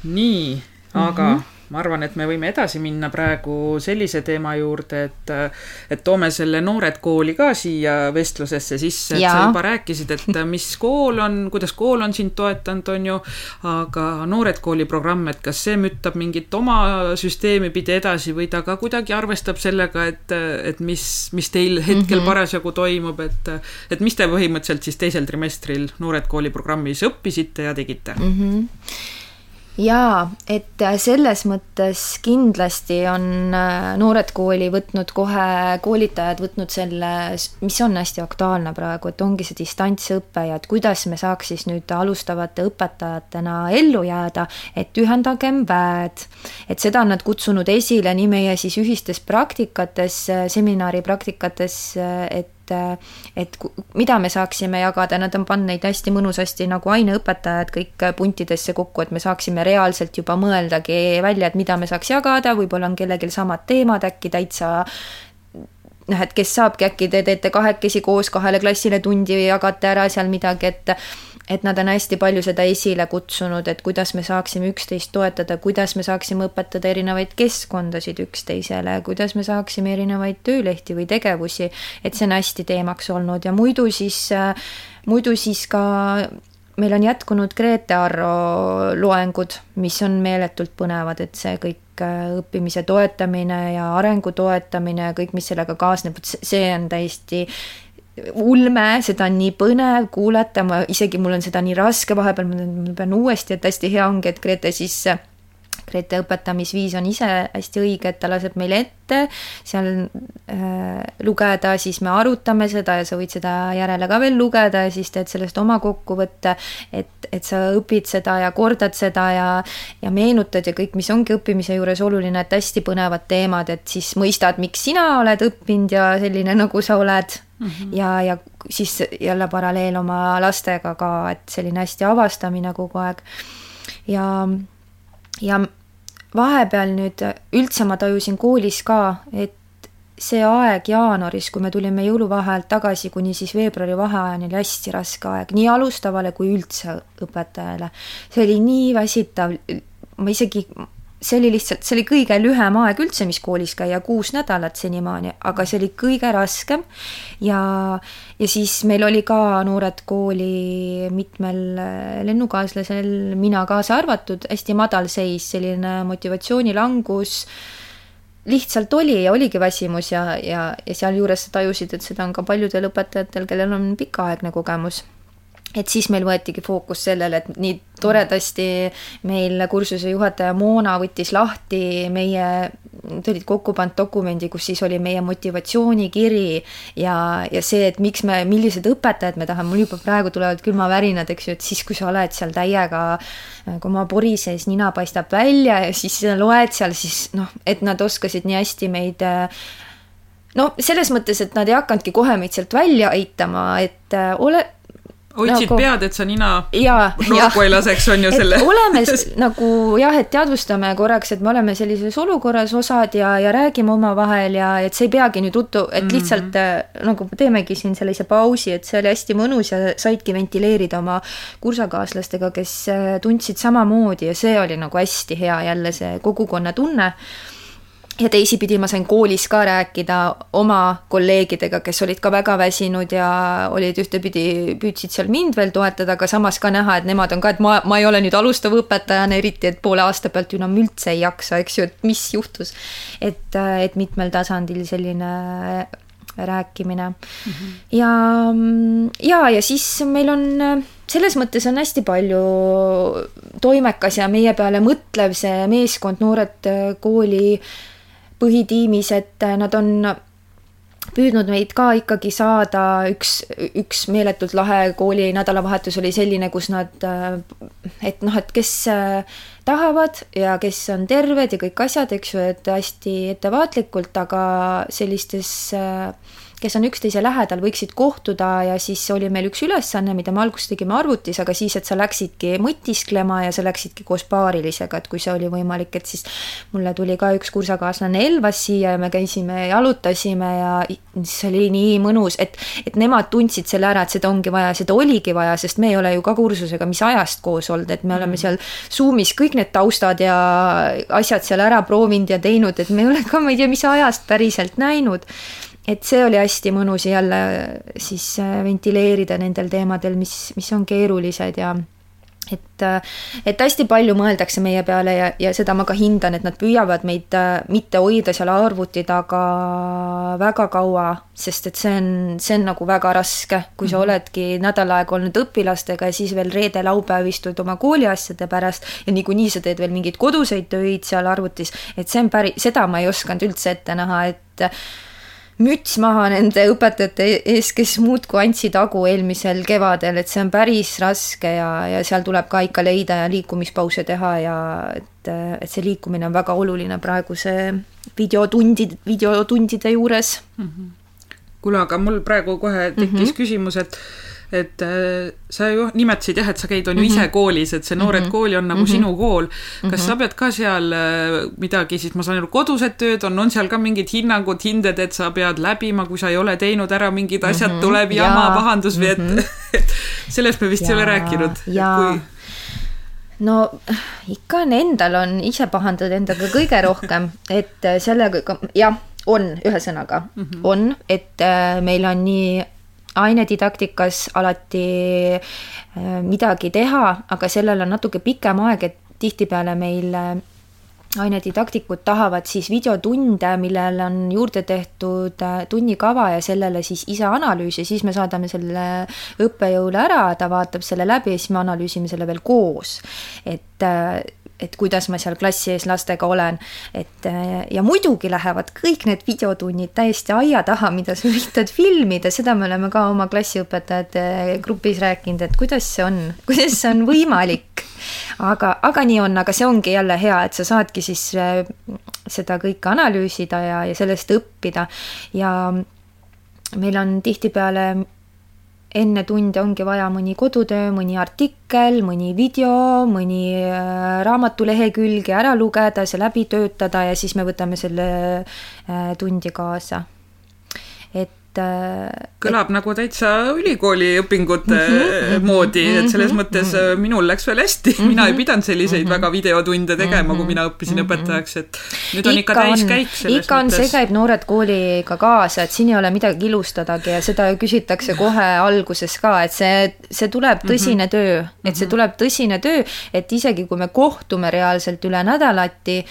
Speaker 1: nii, aga mm -hmm ma arvan, et me võime edasi minna praegu sellise teema juurde, et et toome selle Noored Kooli ka siia vestlusesse sisse, et ja. sa juba rääkisid, et mis kool on, kuidas kool on sind toetanud, on ju, aga Noored Kooli programm, et kas see müttab mingit oma süsteemi pidi edasi või ta ka kuidagi arvestab sellega, et, et mis, mis teil hetkel mm -hmm. parasjagu toimub, et et mis te põhimõtteliselt siis teisel trimestril Noored Kooli programmis õppisite ja tegite mm? -hmm
Speaker 2: jaa, et äh, selles mõttes kindlasti on äh, Noored Kooli võtnud kohe, koolitajad võtnud selle, mis on hästi aktuaalne praegu, et ongi see distantsõpe ja et kuidas me saaks siis nüüd alustavate õpetajatena ellu jääda, et ühendagem väed. et seda on nad kutsunud esile nii meie siis ühistes praktikates, seminari praktikates, et et, et mida me saaksime jagada, nad on pannud neid hästi mõnusasti nagu aineõpetajad kõik puntidesse kokku, et me saaksime reaalselt juba mõeldagi välja, et mida me saaks jagada, võib-olla on kellelgi samad teemad äkki täitsa noh, et kes saabki, äkki te teete kahekesi koos kahele klassile tundi ja jagate ära seal midagi, et et nad on hästi palju seda esile kutsunud, et kuidas me saaksime üksteist toetada, kuidas me saaksime õpetada erinevaid keskkondasid üksteisele, kuidas me saaksime erinevaid töölehti või tegevusi, et see on hästi teemaks olnud. Ja muidu siis, muidu siis ka meil on jätkunud Grete Arro loengud, mis on meeletult põnevad, et see kõik äh, õppimise toetamine ja arengu toetamine, kõik, mis sellega kaasneb, see on täiesti ulme, seda on nii põnev kuulata, ma isegi, mul on seda nii raske vahepeal, ma pean uuesti, et hästi hea ongi, et Grete siis Grete õpetamisviis on ise hästi õige, et ta laseb meile ette. seal äh, lugeda, siis me arutame seda ja sa võid seda järele ka veel lugeda ja siis teed sellest oma kokkuvõtte, et, et sa õpid seda ja kordad seda ja ja meenutad ja kõik, mis ongi õppimise juures oluline, et hästi põnevad teemad, et siis mõistad, miks sina oled õppinud ja selline, nagu sa oled mm. -hmm. ja, ja siis jälle paralleel oma lastega ka, et selline hästi avastamine kogu aeg ja ja vahepeal nüüd üldse ma tajusin koolis ka, et see aeg jaanuaris, kui me tulime jõuluvaheajalt tagasi kuni siis veebruari vaheajani oli hästi raske aeg, nii alustavale kui üldse õpetajale. see oli nii väsitav, ma isegi see oli lihtsalt, see oli kõige lühem aeg üldse, mis koolis käia, kuus nädalat senimaani, aga see oli kõige raskem. ja, ja siis meil oli ka noored kooli mitmel lennukaaslasel, mina kaasa arvatud, hästi madal seis, selline motivatsioonilangus lihtsalt oli ja oligi väsimus ja, ja, ja sealjuures sa tajusid, et seda on ka paljudel õpetajatel, kellel on pikaaegne kogemus et siis meil võetigi fookus sellele, et nii toredasti meil kursuse juhataja Moona võttis lahti meie, nad olid kokku pannud dokumendi, kus siis oli meie motivatsioonikiri ja, ja see, et miks me, millised õpetajad me tahame, mul juba praegu tulevad külmavärinad, eks ju, et siis, kui sa oled seal täiega, oma pori sees nina paistab välja ja siis loed seal, siis noh, et nad oskasid nii hästi meid no selles mõttes, et nad ei hakanudki kohe meid sealt välja aitama, et ole,
Speaker 1: hoidsid nagu, pead, et sa nina nurku ei laseks, on ju selle.
Speaker 2: oleme nagu jah, et teadvustame korraks, et me oleme sellises olukorras osad ja, ja räägime omavahel ja et see ei peagi nüüd ruttu, et mhm. lihtsalt mm -hmm. nagu teemegi siin sellise pausi, et see oli hästi mõnus ja saidki ventileerida oma kursakaaslastega, kes äh, tundsid samamoodi ja see oli nagu hästi hea jälle see kogukonnatunne ja teisipidi ma sain koolis ka rääkida oma kolleegidega, kes olid ka väga väsinud ja olid ühtepidi, püüdsid seal mind veel toetada, aga samas ka näha, et nemad on ka, et ma, ma ei ole nüüd alustav õpetajana, eriti et poole aasta pealt ju enam üldse ei jaksa, eks ju, et mis juhtus. et, et mitmel tasandil selline rääkimine mm. -hmm. ja, ja, ja siis meil on selles mõttes on hästi palju toimekas ja meie peale mõtlev see meeskond, noored kooli äh, põhitiimis, et äh, nad on püüdnud meid ka ikkagi saada, üks, üks meeletult lahe kooli nädalavahetus oli selline, kus nad, äh, et noh, et kes äh, tahavad ja kes on terved ja kõik asjad, eks ju, et hästi ettevaatlikult, aga sellistes äh, kes on üksteise lähedal, võiksid kohtuda ja siis oli meil üks ülesanne, mida me alguses tegime arvutis, aga siis, et sa läksidki mõtisklema ja sa läksidki koos paarilisega, et kui see oli võimalik, et siis mulle tuli ka üks kursakaaslane Elvas siia ja me käisime, jalutasime ja see oli nii mõnus, et, et nemad tundsid selle ära, et seda ongi vaja, seda oligi vaja, sest me ei ole ju ka kursusega mis ajast koos olnud, et me oleme mm. seal Zoom'is kõik need taustad ja asjad seal ära proovinud ja teinud, et me ei ole ka, ma ei tea, mis ajast päriselt näinud et see oli hästi mõnus jälle siis äh, ventileerida nendel teemadel, mis, mis on keerulised ja et, äh, et hästi palju mõeldakse meie peale ja, ja seda ma ka hindan, et nad püüavad meid äh, mitte hoida seal arvuti taga väga kaua, sest et see on, see on nagu väga raske, kui sa mhm. oledki nädal aega olnud õpilastega ja siis veel reede-laupäev istud oma kooliasjade pärast ja niikuinii sa teed veel mingeid koduseid töid seal arvutis, et see on päris, seda ma ei osanud üldse ette näha, et müts maha nende õpetajate ees, kes muudkui andsid hagu eelmisel kevadel, et see on päris raske ja, ja seal tuleb ka ikka leida ja liikumispause teha ja et, et see liikumine on väga oluline praeguse videotundid, videotundide juures mm.
Speaker 1: -hmm. kuule, aga mul praegu kohe tekkis mm -hmm. küsimus, et et äh, sa ju nimetasid jah, et sa käid, on ju mm -hmm. ise koolis, et see Noored mm -hmm. kooli on nagu mm -hmm. sinu kool. kas mm -hmm. sa pead ka seal äh, midagi siis, ma saan aru, kodused tööd on, on seal ka mingid hinnangud, hinded, et sa pead läbima, kui sa ei ole teinud ära mingid asjad mm, -hmm. tuleb jama, pahandus või et mm, -hmm. sellest me vist ja, ei ole rääkinud.
Speaker 2: Kui... no ikka on endal on ise pahandad endaga kõige rohkem, et sellega jah, on ühesõnaga mm, -hmm. on, et äh, meil on nii ainedidaktikas alati äh, midagi teha, aga sellel on natuke pikem aeg, et tihtipeale meil äh, ainedidaktikud tahavad siis videotunde, millele on juurde tehtud äh, tunnikava ja sellele siis ise analüüsi, siis me saadame selle õppejõule ära, ta vaatab selle läbi ja siis me analüüsime selle veel koos. et et kuidas ma seal klassi ees lastega olen. et ja muidugi lähevad kõik need videotunnid täiesti aia taha, mida sa üritad filmida, seda me oleme ka oma klassiõpetajate grupis rääkinud, et kuidas see on, kuidas see on võimalik. aga, aga nii on, aga see ongi jälle hea, et sa saadki siis äh, seda kõike analüüsida ja, ja sellest õppida ja meil on tihtipeale enne tunde ongi vaja mõni kodutöö, mõni artikkel, mõni video, mõni äh, raamatulehekülge ära lugeda, see läbi töötada ja siis me võtame selle äh, tundi kaasa. Et
Speaker 1: äh, kõlab et... nagu täitsa ülikooli õpingute mm -hmm, moodi, et selles -hmm, mõttes mm -hmm. minul läks veel hästi mm, -hmm, mina ei pidanud selliseid mm -hmm. väga videotunde tegema mm, -hmm, kui mina õppisin mm -hmm. õpetajaks, et nüüd on ikka, ikka täiskäik selles
Speaker 2: ikka on, see käib Noored Kooliga kaasa, et siin ei ole midagi ilustadagi ja seda küsitakse kohe alguses ka, et see, see tuleb mhm. tõsine mm -hmm. töö, et see mhm. tuleb tõsine töö, et isegi kui me kohtume reaalselt üle nädalati,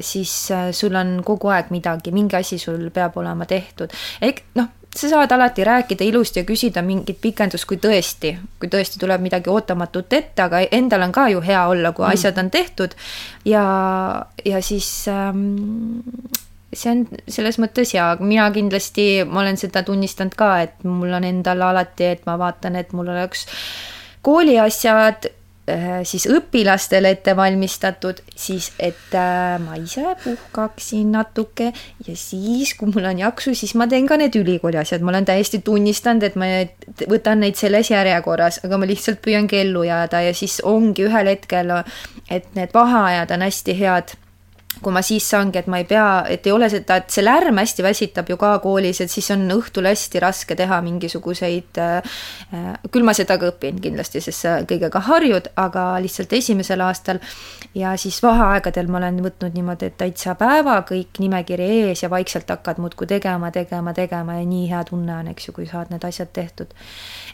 Speaker 2: siis äh, sul on kogu aeg midagi, mingi asi sul peab olema tehtud. ehk noh, sa saad alati rääkida ilusti ja küsida mingit pikendust, kui tõesti, kui tõesti tuleb midagi ootamatut ette, aga endal on ka ju hea olla, kui mm. asjad on tehtud ja, ja siis ähm, see on selles mõttes hea, mina kindlasti, ma olen seda tunnistanud ka, et mul on endal alati, et ma vaatan, et mul oleks kooli asjad Äh, siis õpilastele ette valmistatud, siis et äh, ma ise puhkaksin natuke ja siis, kui mul on jaksu, siis ma teen ka need ülikooli asjad, ma olen täiesti tunnistanud, et ma võtan neid selles järjekorras, aga ma lihtsalt püüangi ellu jääda ja siis ongi ühel hetkel, et need vaheajad on hästi head kui ma siis saangi, et ma ei pea, et ei ole seda, et see lärm hästi väsitab ju ka koolis, et siis on õhtul hästi raske teha mingisuguseid äh,, küll ma seda ka õpin kindlasti, sest sa kõigega harjud, aga lihtsalt esimesel aastal ja siis vaheaegadel ma olen võtnud niimoodi, et täitsa päeva kõik nimekiri ees ja vaikselt hakkad muudkui tegema, tegema, tegema ja nii hea tunne on, eks ju, kui saad need asjad tehtud.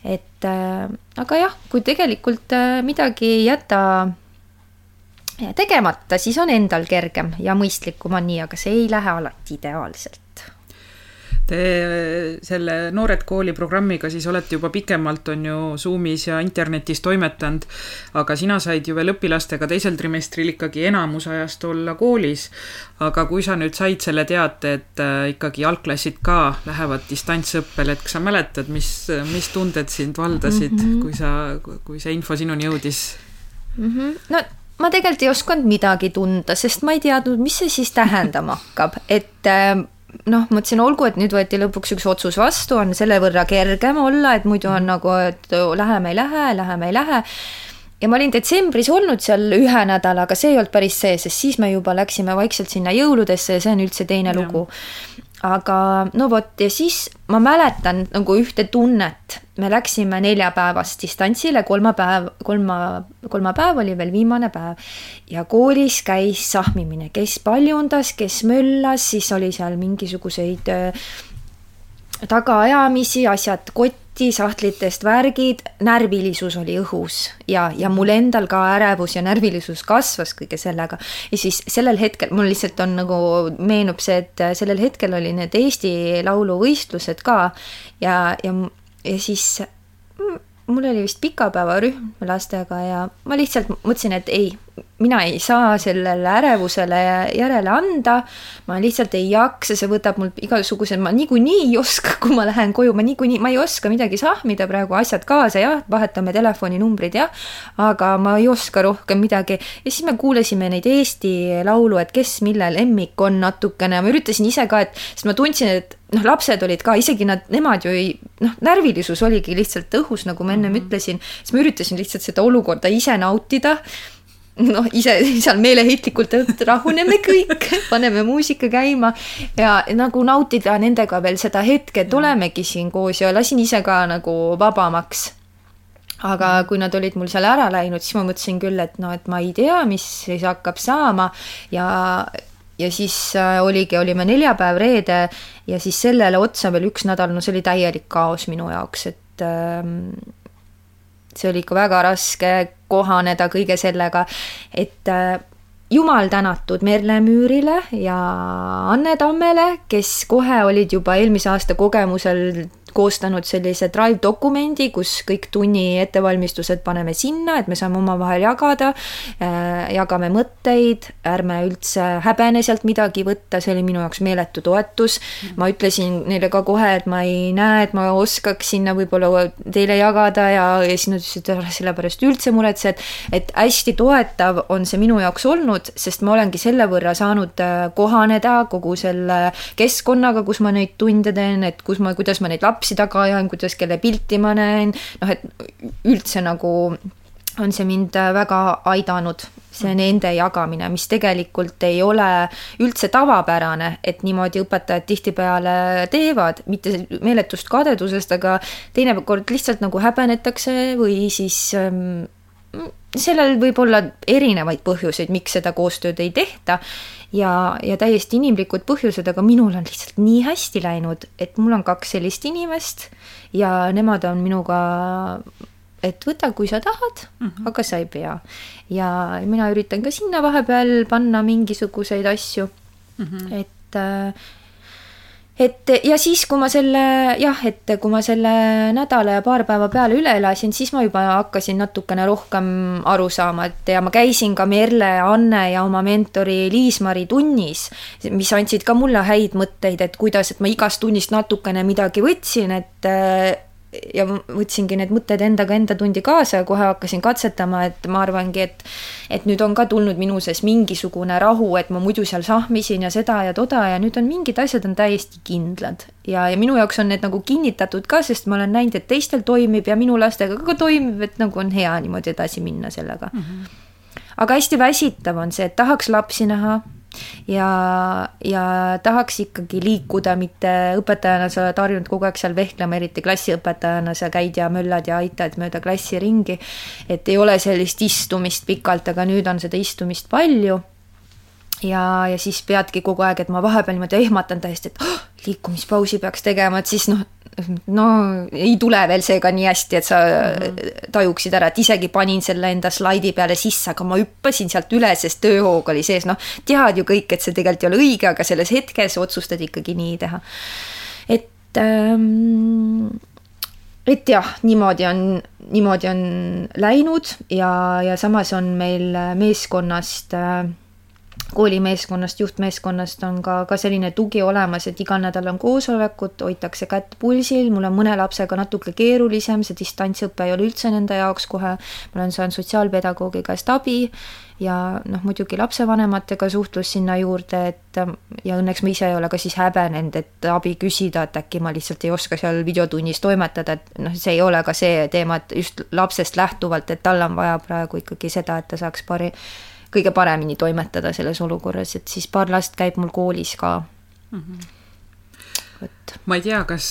Speaker 2: et äh, aga jah, kui tegelikult äh, midagi ei jäta tegemata, siis on endal kergem ja mõistlikum on nii, aga see ei lähe alati ideaalselt.
Speaker 1: Te selle Noored Kooli programmiga siis olete juba pikemalt, on ju, Zoomis ja internetis toimetanud, aga sina said ju veel õpilastega teisel trimestril ikkagi enamus ajast olla koolis. aga kui sa nüüd said selle teate, et äh, ikkagi algklassid ka lähevad distantsõppele, et kas sa mäletad, mis, mis tunded sind valdasid mm, -hmm. kui sa, kui see info sinuni jõudis
Speaker 2: mm? -hmm. no ma tegelikult ei osanud midagi tunda, sest ma ei teadnud, mis see siis tähendama hakkab, et äh, noh, mõtlesin, olgu, et nüüd võeti lõpuks üks otsus vastu, on selle võrra kergem olla, et muidu on nagu, et läheme, ei lähe, läheme, ei lähe. ja ma olin detsembris olnud seal ühe nädala, aga see ei olnud päris see, sest siis me juba läksime vaikselt sinna jõuludesse ja see on üldse teine ja. lugu aga no vot, ja siis ma mäletan nagu ühte tunnet, me läksime neljapäevast distantsile, kolmapäev, kolma, kolmapäev oli veel viimane päev. Ja koolis käis sahmimine, kes paljundas, kes möllas, siis oli seal mingisuguseid äh, tagaajamisi, asjad kotti sahtlitest värgid, närvilisus oli õhus ja, ja mul endal ka ärevus ja närvilisus kasvas kõige sellega. ja siis sellel hetkel mul lihtsalt on nagu, meenub see, et sellel hetkel oli need Eesti Laulu võistlused ka ja, ja, ja siis mul oli vist pikapäevarühm lastega ja ma lihtsalt mõtlesin, et ei, mina ei saa sellele ärevusele järele anda. ma lihtsalt ei jaksa, see võtab mul igasugused, ma niikuinii ei oska, kui ma lähen koju, ma niikuinii, ma ei oska midagi sahmida praegu, asjad kaasa, jah, vahetame telefoninumbrid, jah. aga ma ei oska rohkem midagi ja siis me kuulasime neid Eesti Laulu, et kes mille lemmik on natukene, ma üritasin ise ka, et, sest ma tundsin, et noh, lapsed olid ka, isegi nad, nemad ju ei, noh, närvilisus oligi lihtsalt õhus, nagu ma ennem mm -hmm. ütlesin, siis ma üritasin lihtsalt seda olukorda ise nautida noh, ise seal meeleheitlikult, et rahuneme kõik, paneme muusika käima ja nagu nautida nendega veel seda hetke, et olemegi siin koos ja lasin ise ka nagu vabamaks. aga kui nad olid mul seal ära läinud, siis ma mõtlesin küll, et no, et ma ei tea, mis siis hakkab saama. Ja ja siis äh, oligi, olime neljapäev, reede ja siis sellele otsa veel üks nädal, no see oli täielik kaos minu jaoks, et ähm, see oli ikka väga raske kohaneda kõige sellega, et äh, jumal tänatud Merle Müürile ja Anne Tammele, kes kohe olid juba eelmise aasta kogemusel koostanud sellise Drive dokumendi, kus kõik tunni ettevalmistused paneme sinna, et me saame omavahel jagada, äh, jagame mõtteid, ärme üldse häbene sealt midagi võtta, see oli minu jaoks meeletu toetus. ma ütlesin neile ka kohe, et ma ei näe, et ma oskaks sinna võib-olla teile jagada ja, ja siis nad ütlesid, et ära selle pärast üldse muretse, et et hästi toetav on see minu jaoks olnud, sest ma olengi selle võrra saanud äh, kohaneda kogu selle keskkonnaga, kus ma neid tunde teen, et kus ma, kuidas ma neid lapsi lapsi taga ajan, kuidas, kelle pilti ma näen, noh, et üldse nagu on see mind väga aidanud, see nende jagamine, mis tegelikult ei ole üldse tavapärane, et niimoodi õpetajad tihtipeale teevad, mitte meeletust kadedusest, aga teinekord lihtsalt nagu häbenetakse või siis ähm, sellel võib olla erinevaid põhjuseid, miks seda koostööd ei tehta ja, ja täiesti inimlikud põhjused, aga minul on lihtsalt nii hästi läinud, et mul on kaks sellist inimest ja nemad on minuga, et võta, kui sa tahad mm, -hmm. aga sa ei pea. ja mina üritan ka sinna vahepeal panna mingisuguseid asju mm, -hmm. et äh, et ja siis, kui ma selle jah, et kui ma selle nädala ja paar päeva peale üle elasin, siis ma juba hakkasin natukene rohkem aru saama, et ja ma käisin ka Merle, Anne ja oma mentori Liis-Mari tunnis, mis andsid ka mulle häid mõtteid, et kuidas, et ma igast tunnist natukene midagi võtsin, et ja võtsingi need mõtted endaga enda tundi kaasa ja kohe hakkasin katsetama, et ma arvangi, et et nüüd on ka tulnud minu sees mingisugune rahu, et ma muidu seal sahmisin ja seda ja toda ja nüüd on mingid asjad on täiesti kindlad. ja, ja minu jaoks on need nagu kinnitatud ka, sest ma olen näinud, et teistel toimib ja minu lastega ka toimib, et nagu on hea niimoodi edasi minna sellega mm. -hmm. aga hästi väsitav on see, et tahaks lapsi näha ja, ja tahaks ikkagi liikuda, mitte õpetajana sa oled harjunud kogu aeg seal vehklema, eriti klassiõpetajana sa käid ja möllad ja aitad mööda klassi ringi. et ei ole sellist istumist pikalt, aga nüüd on seda istumist palju ja, ja siis peadki kogu aeg, et ma vahepeal niimoodi ehmatan täiesti, et oh, liikumispausi peaks tegema, et siis noh, no ei tule veel seega nii hästi, et sa mm -hmm. tajuksid ära, et isegi panin selle enda slaidi peale sisse, aga ma hüppasin sealt üle, sest tööhoog oli sees, noh, tead ju kõik, et see tegelikult ei ole õige, aga selles hetkes otsustad ikkagi nii teha. et ähm, et jah, niimoodi on, niimoodi on läinud ja, ja samas on meil meeskonnast äh, koolimeeskonnast, juhtmeeskonnast on ka, ka selline tugi olemas, et igal nädalal on koosolekud, hoitakse kätt pulsil, mul on mõne lapsega natuke keerulisem, see distantsõpe ei ole üldse nende jaoks kohe, ma olen saanud sotsiaalpedagoogi käest abi ja noh, muidugi lapsevanematega suhtlus sinna juurde, et ja õnneks ma ise ei ole ka siis häbenenud, et abi küsida, et äkki ma lihtsalt ei oska seal videotunnis toimetada, et noh, see ei ole ka see teema, et just lapsest lähtuvalt, et tal on vaja praegu ikkagi seda, et ta saaks pari kõige paremini toimetada selles olukorras, et siis paar last käib mul koolis ka mm. -hmm
Speaker 1: et. ma ei tea, kas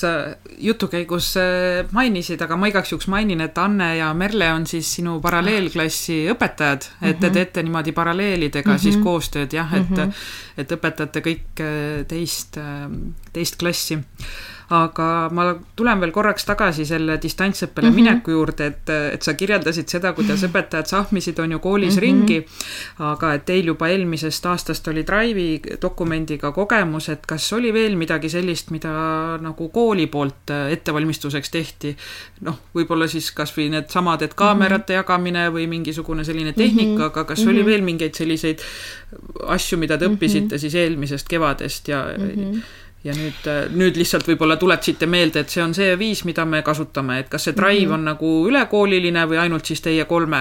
Speaker 1: jutu käigus äh, mainisid, aga ma igaks juhuks mainin, et Anne ja Merle on siis sinu paralleelklassi õpetajad, et te mhm. teete niimoodi paralleelidega mm -hmm. siis koostööd jah, et mm, -hmm. et õpetate kõik äh, teist, äh, teist klassi aga ma tulen veel korraks tagasi selle distantsõppele mm -hmm. mineku juurde, et, et sa kirjeldasid seda, kuidas õpetajad sahmisid, on ju, koolis mm -hmm. ringi, aga et teil juba eelmisest aastast oli Drive'i dokumendiga kogemus, et kas oli veel midagi sellist, mida nagu kooli poolt ettevalmistuseks tehti? noh, võib-olla siis kas või needsamad, et kaamerate mm -hmm. jagamine või mingisugune selline tehnika mm, -hmm. aga kas mm -hmm. oli mhm. veel mingeid selliseid asju, mida te õppisite mm -hmm. siis eelmisest kevadest ja mm -hmm ja nüüd, äh, nüüd lihtsalt võib-olla tuletasite meelde, et see on see viis, mida me kasutame, et kas see Drive -hmm. on nagu ülekooliline või ainult siis teie kolme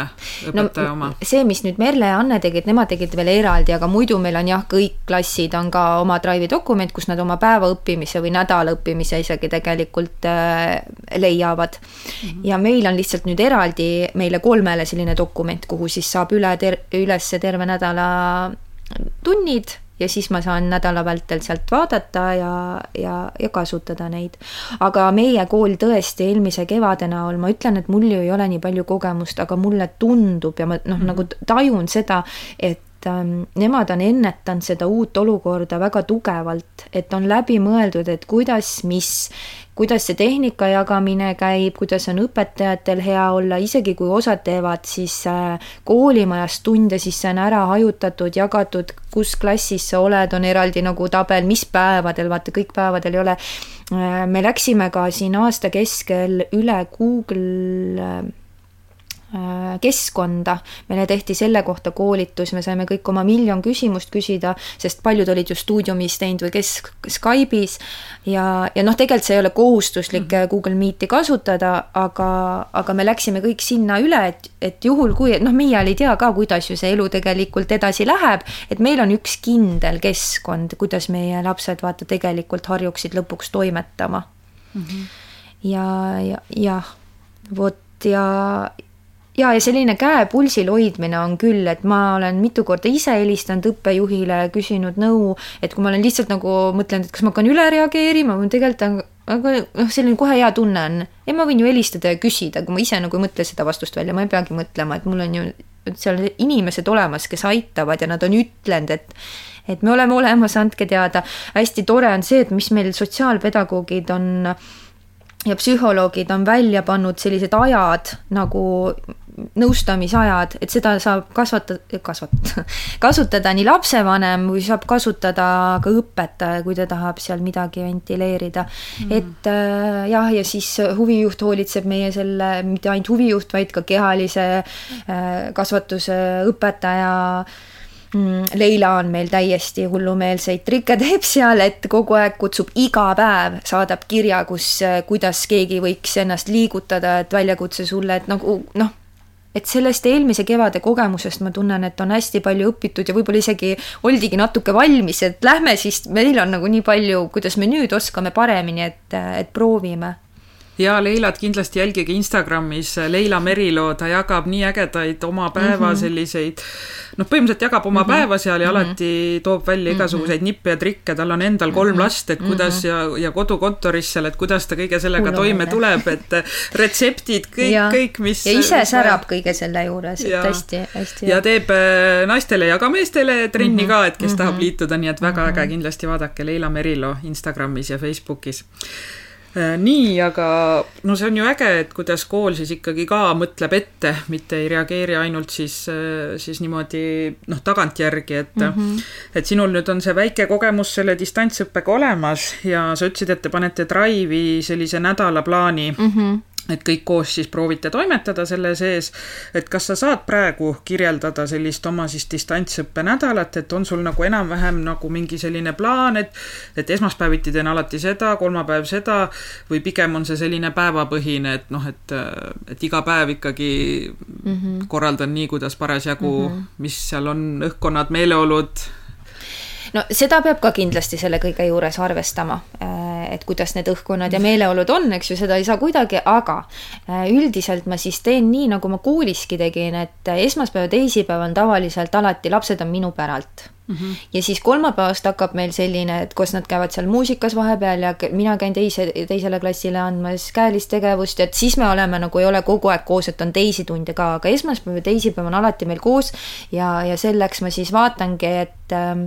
Speaker 1: õpetaja no, oma?
Speaker 2: see, mis nüüd Merle ja Anne tegid, nemad tegid veel eraldi, aga muidu meil on jah, kõik klassid on ka oma Drive'i dokument, kus nad oma päeva õppimise või nädala õppimise isegi tegelikult äh, leiavad mm. -hmm. ja meil on lihtsalt nüüd eraldi meile kolmele selline dokument, kuhu siis saab üle ter-, üles terve nädala tunnid ja siis ma saan nädala vältel sealt vaadata ja, ja, ja kasutada neid. aga meie kool tõesti eelmise kevade näol, ma ütlen, et mul ju ei ole nii palju kogemust, aga mulle tundub ja ma noh mm, -hmm. nagu tajun seda, et ähm, nemad on ennetanud seda uut olukorda väga tugevalt, et on läbi mõeldud, et kuidas, mis, kuidas see tehnika jagamine käib, kuidas on õpetajatel hea olla, isegi kui osad teevad siis äh, koolimajas tunde, siis see on ära hajutatud, jagatud, kus klassis sa oled, on eraldi nagu tabel, mis päevadel, vaata kõik päevadel ei ole. Äh, me läksime ka siin aasta keskel üle Google äh, keskkonda. meile tehti selle kohta koolitus, me saime kõik oma miljon küsimust küsida, sest paljud olid ju stuudiumis teinud või kes Skype'is ja, ja noh, tegelikult see ei ole kohustuslik mm -hmm. Google Meet'i kasutada, aga, aga me läksime kõik sinna üle, et, et juhul kui, noh, meie ei tea ka, kuidas ju see elu tegelikult edasi läheb, et meil on üks kindel keskkond, kuidas meie lapsed vaata tegelikult harjuksid lõpuks toimetama mm. -hmm. ja, ja, jah, vot ja, ja, ja selline käe pulsil hoidmine on küll, et ma olen mitu korda ise helistanud õppejuhile, küsinud nõu, et kui ma olen lihtsalt nagu mõtlenud, et kas ma hakkan üle reageerima või tegelikult aga noh, selline kohe hea tunne on. ja ma võin ju helistada ja küsida, kui ma ise nagu ei mõtle seda vastust välja, ma ei peagi mõtlema, et mul on ju seal inimesed olemas, kes aitavad ja nad on ütlenud, et et me oleme olemas, andke teada. hästi tore on see, et mis meil sotsiaalpedagoogid on ja psühholoogid on välja pannud sellised ajad nagu nõustamisajad, et seda saab kasvatada, kasvatada, kasutada nii lapsevanem või saab kasutada ka õpetaja, kui ta tahab seal midagi ventileerida. Mm.. et äh, jah, ja siis huvijuht hoolitseb meie selle, mitte ainult huvijuht, vaid ka kehalise äh, kasvatuse õpetaja. Mm, Leila on meil täiesti hullumeelseid trikke teeb seal, et kogu aeg kutsub iga päev, saadab kirja, kus, kuidas keegi võiks ennast liigutada, et väljakutse sulle, et nagu noh et sellest eelmise kevade kogemusest ma tunnen, et on hästi palju õpitud ja võib-olla isegi oldigi natuke valmis, et lähme siis, meil on nagu nii palju, kuidas me nüüd oskame paremini, et, et proovime
Speaker 1: ja Leilat kindlasti jälgige Instagramis, Leila Merilo, ta jagab nii ägedaid oma päeva mm -hmm. selliseid, noh, põhimõtteliselt jagab oma mm -hmm. päeva seal ja mm -hmm. alati toob välja mhm. igasuguseid mm -hmm. nippe ja trikke, tal on endal kolm -hmm. last, et kuidas mm -hmm. ja, ja kodukontoris seal, et kuidas ta kõige sellega Hullu toime tuleb, et retseptid, kõik, kõik, mis
Speaker 2: ja ise särab kõige selle juures, et hästi, hästi
Speaker 1: ja teeb äh, naistele ja ka meestele trenni mm -hmm. ka, et kes mm -hmm. tahab liituda, nii et väga mm -hmm. äge, kindlasti vaadake Leila Merilo Instagramis ja Facebookis Äh, nii, aga no see on ju äge, et kuidas kool siis ikkagi ka mõtleb ette, mitte ei reageeri ainult siis, äh, siis niimoodi noh, tagantjärgi, et mm -hmm. et sinul nüüd on see väike kogemus selle distantsõppega olemas ja sa ütlesid, et te panete Drive'i sellise nädalaplaani mm. -hmm et kõik koos siis proovite toimetada selle sees, et kas sa saad praegu kirjeldada sellist oma siis distantsõppe nädalat, et on sul nagu enam-vähem nagu mingi selline plaan, et et esmaspäeviti teen alati seda, kolmapäev seda, või pigem on see selline päevapõhine, et noh, et et iga päev ikkagi mm -hmm. korraldan nii, kuidas parasjagu mm, -hmm. mis seal on, õhkkonnad, meeleolud,
Speaker 2: no seda peab ka kindlasti selle kõige juures arvestama, äh, et kuidas need õhkkonnad ja meeleolud on, eks ju, seda ei saa kuidagi, aga äh, üldiselt ma siis teen nii, nagu ma kooliski tegin, et esmaspäev ja teisipäev on tavaliselt alati, lapsed on minu päralt Mm -hmm. ja siis kolmapäevast hakkab meil selline, et kus nad käivad seal muusikas vahepeal ja mina käin teise, teisele klassile andmas käelist tegevust, et siis me oleme nagu ei ole kogu aeg koos, et on teisi tunde ka, aga esmaspäev ja teisipäev on alati meil koos ja, ja selleks ma siis vaatangi, et ähm,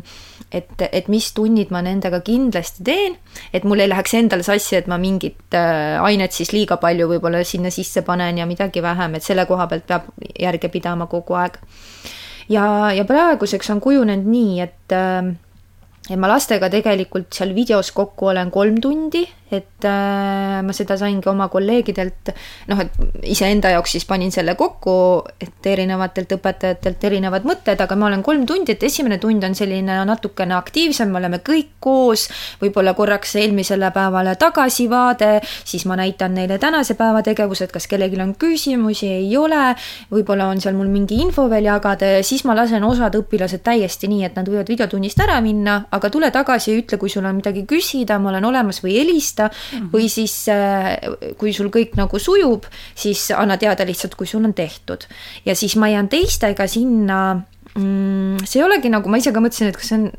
Speaker 2: et, et mis tunnid ma nendega kindlasti teen, et mul ei läheks endal sassi, et ma mingit äh, ainet siis liiga palju võib-olla sinna sisse panen ja midagi vähem, et selle koha pealt peab järge pidama kogu aeg ja, ja praeguseks on kujunenud nii, et äh, et ma lastega tegelikult seal videos kokku olen kolm tundi et äh, ma seda saingi oma kolleegidelt, noh, et iseenda jaoks siis panin selle kokku, et erinevatelt õpetajatelt erinevad mõtted, aga ma olen kolm tundi, et esimene tund on selline natukene aktiivsem, me oleme kõik koos, võib-olla korraks eelmisele päevale tagasivaade, siis ma näitan neile tänase päeva tegevused, kas kellelgi on küsimusi, ei ole, võib-olla on seal mul mingi info veel jagada ja siis ma lasen osad õpilased täiesti nii, et nad võivad videotunnist ära minna, aga tule tagasi ja ütle, kui sul on midagi küsida, ma olen olemas või helista mõista mm -hmm. või siis äh, kui sul kõik nagu sujub, siis anna teada lihtsalt, kui sul on tehtud. ja siis ma jään teistega sinna mm, see ei olegi nagu, ma ise ka mõtlesin, et kas see on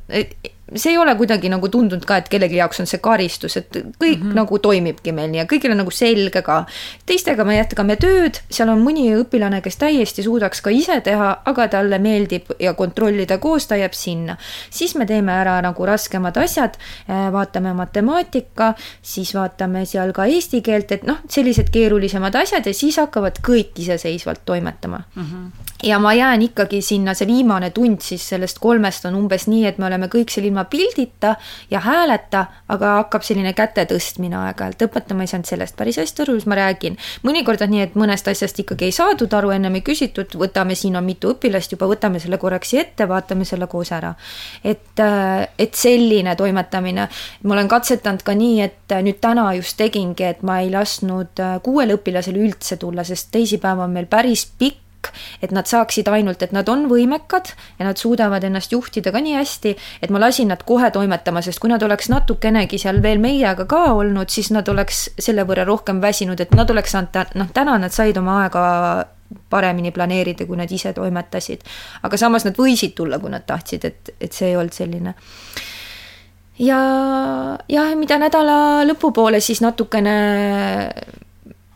Speaker 2: see ei ole kuidagi nagu tundunud ka, et kellegi jaoks on see karistus, et kõik mm -hmm. nagu toimibki meil nii ja kõigil on nagu selge ka. teistega me jätkame tööd, seal on mõni õpilane, kes täiesti suudaks ka ise teha, aga talle meeldib ja kontrollida koos, ta jääb sinna. siis me teeme ära nagu raskemad asjad, äh, vaatame matemaatika, siis vaatame seal ka eesti keelt, et noh, sellised keerulisemad asjad ja siis hakkavad kõik iseseisvalt toimetama mm. -hmm. ja ma jään ikkagi sinna, see viimane tund siis sellest kolmest on umbes nii, et me oleme kõik seal ilma ilma pildita ja hääleta, aga hakkab selline käte tõstmine aeg-ajalt, õpetama ei saanud sellest päris hästi aru, siis ma räägin. mõnikord on nii, et mõnest asjast ikkagi ei saadud aru, ennem ei küsitud, võtame, siin on mitu õpilast juba, võtame selle korraks ette, vaatame selle koos ära. et, äh, et selline toimetamine, ma olen katsetanud ka nii, et nüüd täna just tegingi, et ma ei lasknud äh, kuuel õpilasel üldse tulla, sest teisipäev on meil päris pikk kõik, et nad saaksid ainult, et nad on võimekad ja nad suudavad ennast juhtida ka nii hästi, et ma lasin nad kohe toimetama, sest kui nad oleks natukenegi seal veel meiega ka olnud, siis nad oleks selle võrra rohkem väsinud, et nad oleks saanud, noh, täna nad said oma aega paremini planeerida, kui nad ise toimetasid. aga samas nad võisid tulla, kui nad tahtsid, et, et see ei olnud selline ja jah, mida nädala lõpupoole siis natukene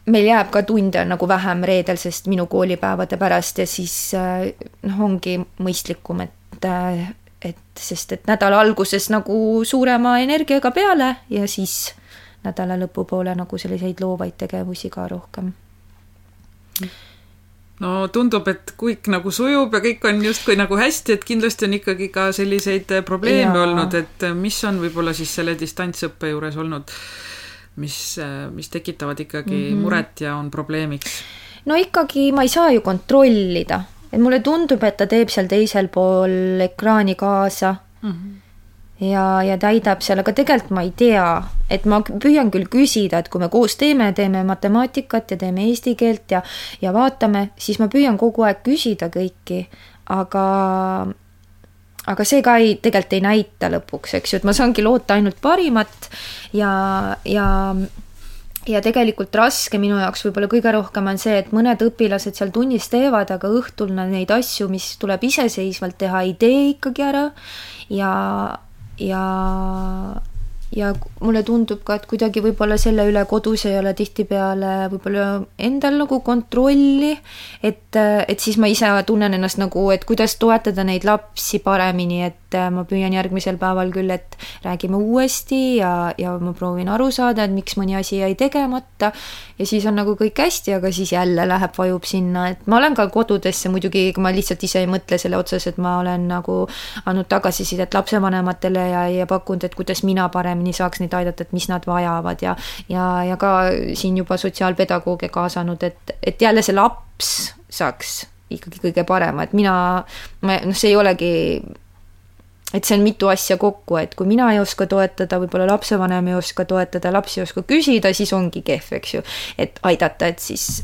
Speaker 2: meil jääb ka tunde nagu vähem reedel, sest minu koolipäevade pärast ja siis äh, noh, ongi mõistlikum, et, äh, et sest et nädala alguses nagu suurema energiaga peale ja siis nädala lõpupoole nagu selliseid loovaid tegevusi ka rohkem.
Speaker 1: no tundub, et kõik nagu sujub ja kõik on justkui nagu hästi, et kindlasti on ikkagi ka selliseid probleeme ja. olnud, et mis on võib-olla siis selle distantsõppe juures olnud mis, mis tekitavad ikkagi mm -hmm. muret ja on probleemiks?
Speaker 2: no ikkagi ma ei saa ju kontrollida, et mulle tundub, et ta teeb seal teisel pool ekraani kaasa mm. -hmm ja, ja täidab seal, aga tegelikult ma ei tea, et ma püüan küll küsida, et kui me koos teeme, teeme matemaatikat ja teeme eesti keelt ja, ja vaatame, siis ma püüan kogu aeg küsida kõiki, aga aga see ka ei, tegelikult ei näita lõpuks, eks ju, et ma saangi loota ainult parimat ja, ja ja tegelikult raske minu jaoks võib-olla kõige rohkem on see, et mõned õpilased seal tunnis teevad, aga õhtul nad neid asju, mis tuleb iseseisvalt teha, ei tee ikkagi ära. Ja, ja ja mulle tundub ka, et kuidagi võib-olla selle üle kodus ei ole tihtipeale võib-olla endal nagu kontrolli, et, et siis ma ise tunnen ennast nagu, et kuidas toetada neid lapsi paremini, et et äh, ma püüan järgmisel päeval küll, et räägime uuesti ja, ja ma proovin aru saada, et miks mõni asi jäi tegemata. Ja siis on nagu kõik hästi, aga siis jälle läheb, vajub sinna, et ma olen ka kodudesse muidugi, ma lihtsalt ise ei mõtle selle otsas, et ma olen nagu andnud tagasisidet lapsevanematele ja, ja pakkunud, et kuidas mina paremini saaks neid aidata, et mis nad vajavad. Ja ja, ja ka siin juba sotsiaalpedagooge kaasanud, et, et jälle see laps saaks ikkagi kõige parema, et mina, noh, see ei olegi et see on mitu asja kokku, et kui mina ei oska toetada, võib-olla lapsevanem ei oska toetada, laps ei oska küsida, siis ongi kehv, eks ju. et aidata, et siis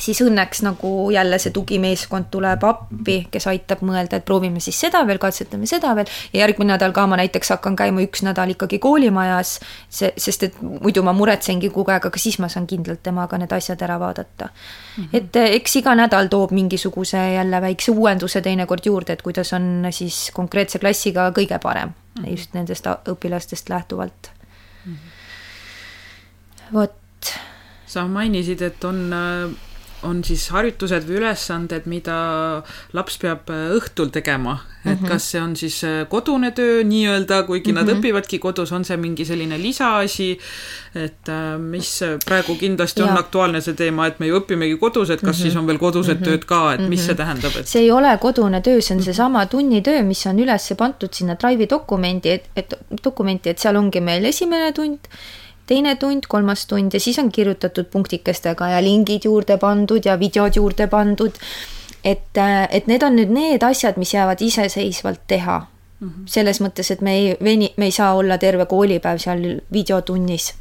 Speaker 2: siis õnneks nagu jälle see tugimeeskond tuleb appi, kes aitab mõelda, et proovime siis seda veel, katsetame seda veel ja järgmine nädal ka ma näiteks hakkan käima üks nädal ikkagi koolimajas, see, sest et muidu ma muretsengi kogu aeg, aga siis ma saan kindlalt temaga need asjad ära vaadata mm. -hmm. et eh, eks iga nädal toob mingisuguse jälle väikse uuenduse teinekord juurde, et kuidas on siis konkreetse klassiga kõige parem mm, -hmm. just nendest õpilastest lähtuvalt mm. -hmm. vot.
Speaker 1: sa mainisid, et on äh, on siis harjutused või ülesanded, mida laps peab äh, õhtul tegema, et mm -hmm. kas see on siis äh, kodune töö nii-öelda, kuigi mm -hmm. nad mhm. õpivadki kodus, on see mingi selline lisaasi, et äh, mis praegu kindlasti on ja. aktuaalne see teema, et me ju õpimegi kodus, et kas mm -hmm. siis on veel kodused mm -hmm. tööd ka, et mis mm -hmm. see tähendab, et
Speaker 2: see ei ole kodune töö, see on seesama tunnitöö, mis on üles pandud sinna Drive'i dokumendi, et, et dokumenti, et seal ongi meil esimene tund teine tund, kolmas tund ja siis on kirjutatud punktikestega ja lingid juurde pandud ja videod juurde pandud. et, et need on nüüd need asjad, mis jäävad iseseisvalt teha mm. -hmm. selles mõttes, et me ei veni, me ei saa olla terve koolipäev seal videotunnis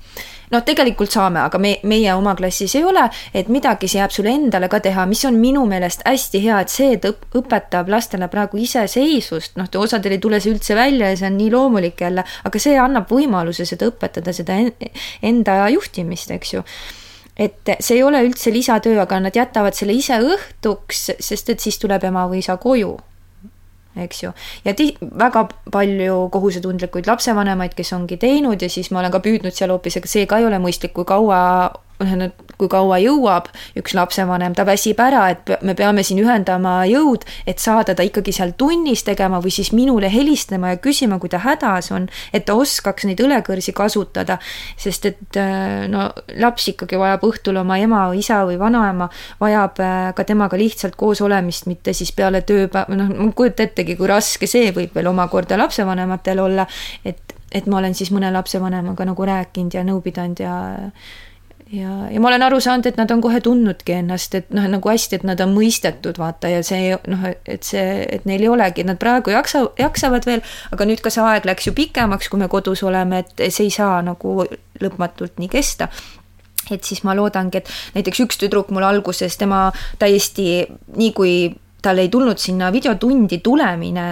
Speaker 2: noh, tegelikult saame, aga me, meie oma klassis ei ole, et midagi see jääb sulle endale ka teha, mis on minu meelest hästi hea, et see õpetab lastele praegu iseseisvust, noh, osadel ei tule see üldse välja ja see on nii loomulik jälle, aga see annab võimaluse seda õpetada, seda enda juhtimist, eks ju. Et see ei ole üldse lisatöö, aga nad jätavad selle ise õhtuks, sest et siis tuleb ema või isa koju eks ju. ja ti-, väga palju kohusetundlikuid lapsevanemaid, kes ongi teinud ja siis ma olen ka püüdnud seal hoopis, ega see ka ei ole mõistlik, kui kaua noh, kui kaua jõuab üks lapsevanem, ta väsib ära, et me peame siin ühendama jõud, et saada ta ikkagi seal tunnis tegema või siis minule helistama ja küsima, kui ta hädas on, et ta oskaks neid õlekõrsi kasutada. sest et äh, no laps ikkagi vajab õhtul oma ema isa või vanaema, vajab äh, ka temaga lihtsalt koos olemist, mitte siis peale tööpäeva, noh, ma ei kujuta ettegi, kui raske see võib veel omakorda lapsevanematel olla, et et ma olen siis mõne lapsevanemaga nagu rääkinud ja nõu pidanud ja ja, ja ma olen aru saanud, et nad on kohe tundnudki ennast, et noh, nagu hästi, et nad on mõistetud, vaata, ja see noh, et see, et neil ei olegi, nad praegu jaksa, jaksavad veel, aga nüüd ka see aeg läks ju pikemaks, kui me kodus oleme, et see ei saa nagu lõpmatult nii kesta. Et siis ma loodangi, et näiteks üks tüdruk mul alguses, tema täiesti nii kui tal ei tulnud sinna videotundi tulemine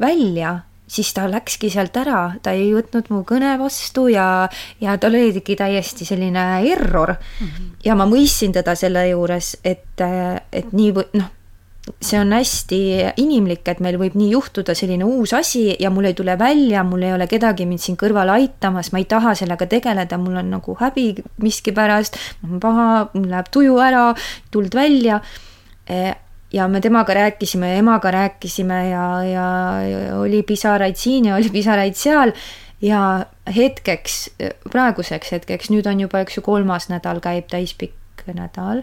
Speaker 2: välja, siis ta läkski sealt ära, ta ei võtnud mu kõne vastu ja, ja tal oligi täiesti selline error mm. -hmm. ja ma mõistsin teda selle juures, et, et nii või noh, see on hästi inimlik, et meil võib nii juhtuda selline uus asi ja mul ei tule välja, mul ei ole kedagi mind siin kõrval aitamas, ma ei taha sellega tegeleda, mul on nagu häbi miskipärast, mul on paha, mul läheb tuju ära, tuld välja ja me temaga rääkisime ja emaga rääkisime ja, ja, ja oli pisaraid siin ja oli pisaraid seal. Ja hetkeks, praeguseks hetkeks, nüüd on juba, eks ju, kolmas nädal käib täispikk nädal.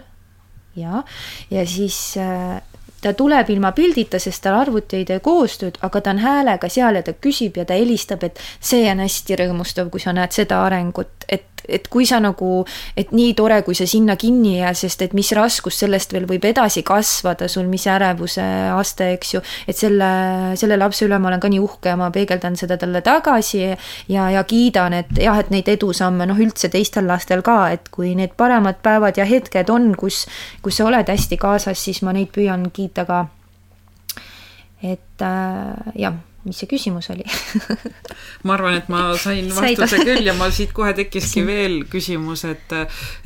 Speaker 2: Ja, ja siis äh, ta tuleb ilma pildita, sest tal arvuti ei tee koostööd, aga ta on häälega seal ja ta küsib ja ta helistab, et see on hästi rõõmustav, kui sa näed seda arengut, et et, kui sa nagu, et nii tore, kui sa sinna kinni ei jää, sest et mis raskus sellest veel võib edasi kasvada sul, mis ärevuse aste, eks ju, et selle, selle lapse üle ma olen ka nii uhke ja ma peegeldan seda talle tagasi ja, ja kiidan, et jah, et neid edusamme, noh üldse teistel lastel ka, et kui need paremad päevad ja hetked on, kus, kus sa oled hästi kaasas, siis ma neid püüan kiita ka. et äh, jah mis see küsimus oli
Speaker 1: ma arvan, et ma sain vastuse küll ja mul siit kohe tekkiski veel küsimus, et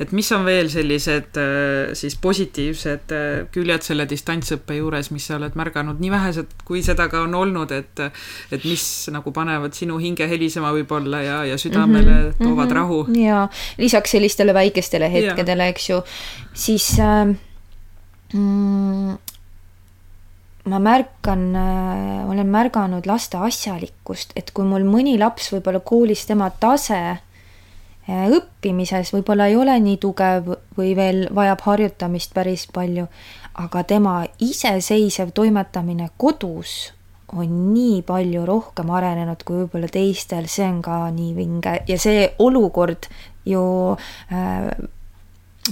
Speaker 1: et mis on veel sellised äh, siis positiivsed äh, küljed selle distantsõppe juures, mis sa oled märganud, nii vähesed kui seda ka on olnud, et et mis nagu panevad sinu hinge helisema võib-olla ja, ja südamele mm -hmm, toovad mm -hmm. rahu.
Speaker 2: ja lisaks sellistele väikestele hetkedele, eks ju, siis äh, mm, ma märkan, äh, olen märganud laste asjalikkust, et kui mul mõni laps võib-olla koolis tema tase äh, õppimises võib-olla ei ole nii tugev või veel vajab harjutamist päris palju, aga tema iseseisev toimetamine kodus on nii palju rohkem arenenud kui võib-olla teistel, see on ka nii vinge. Ja see olukord ju äh,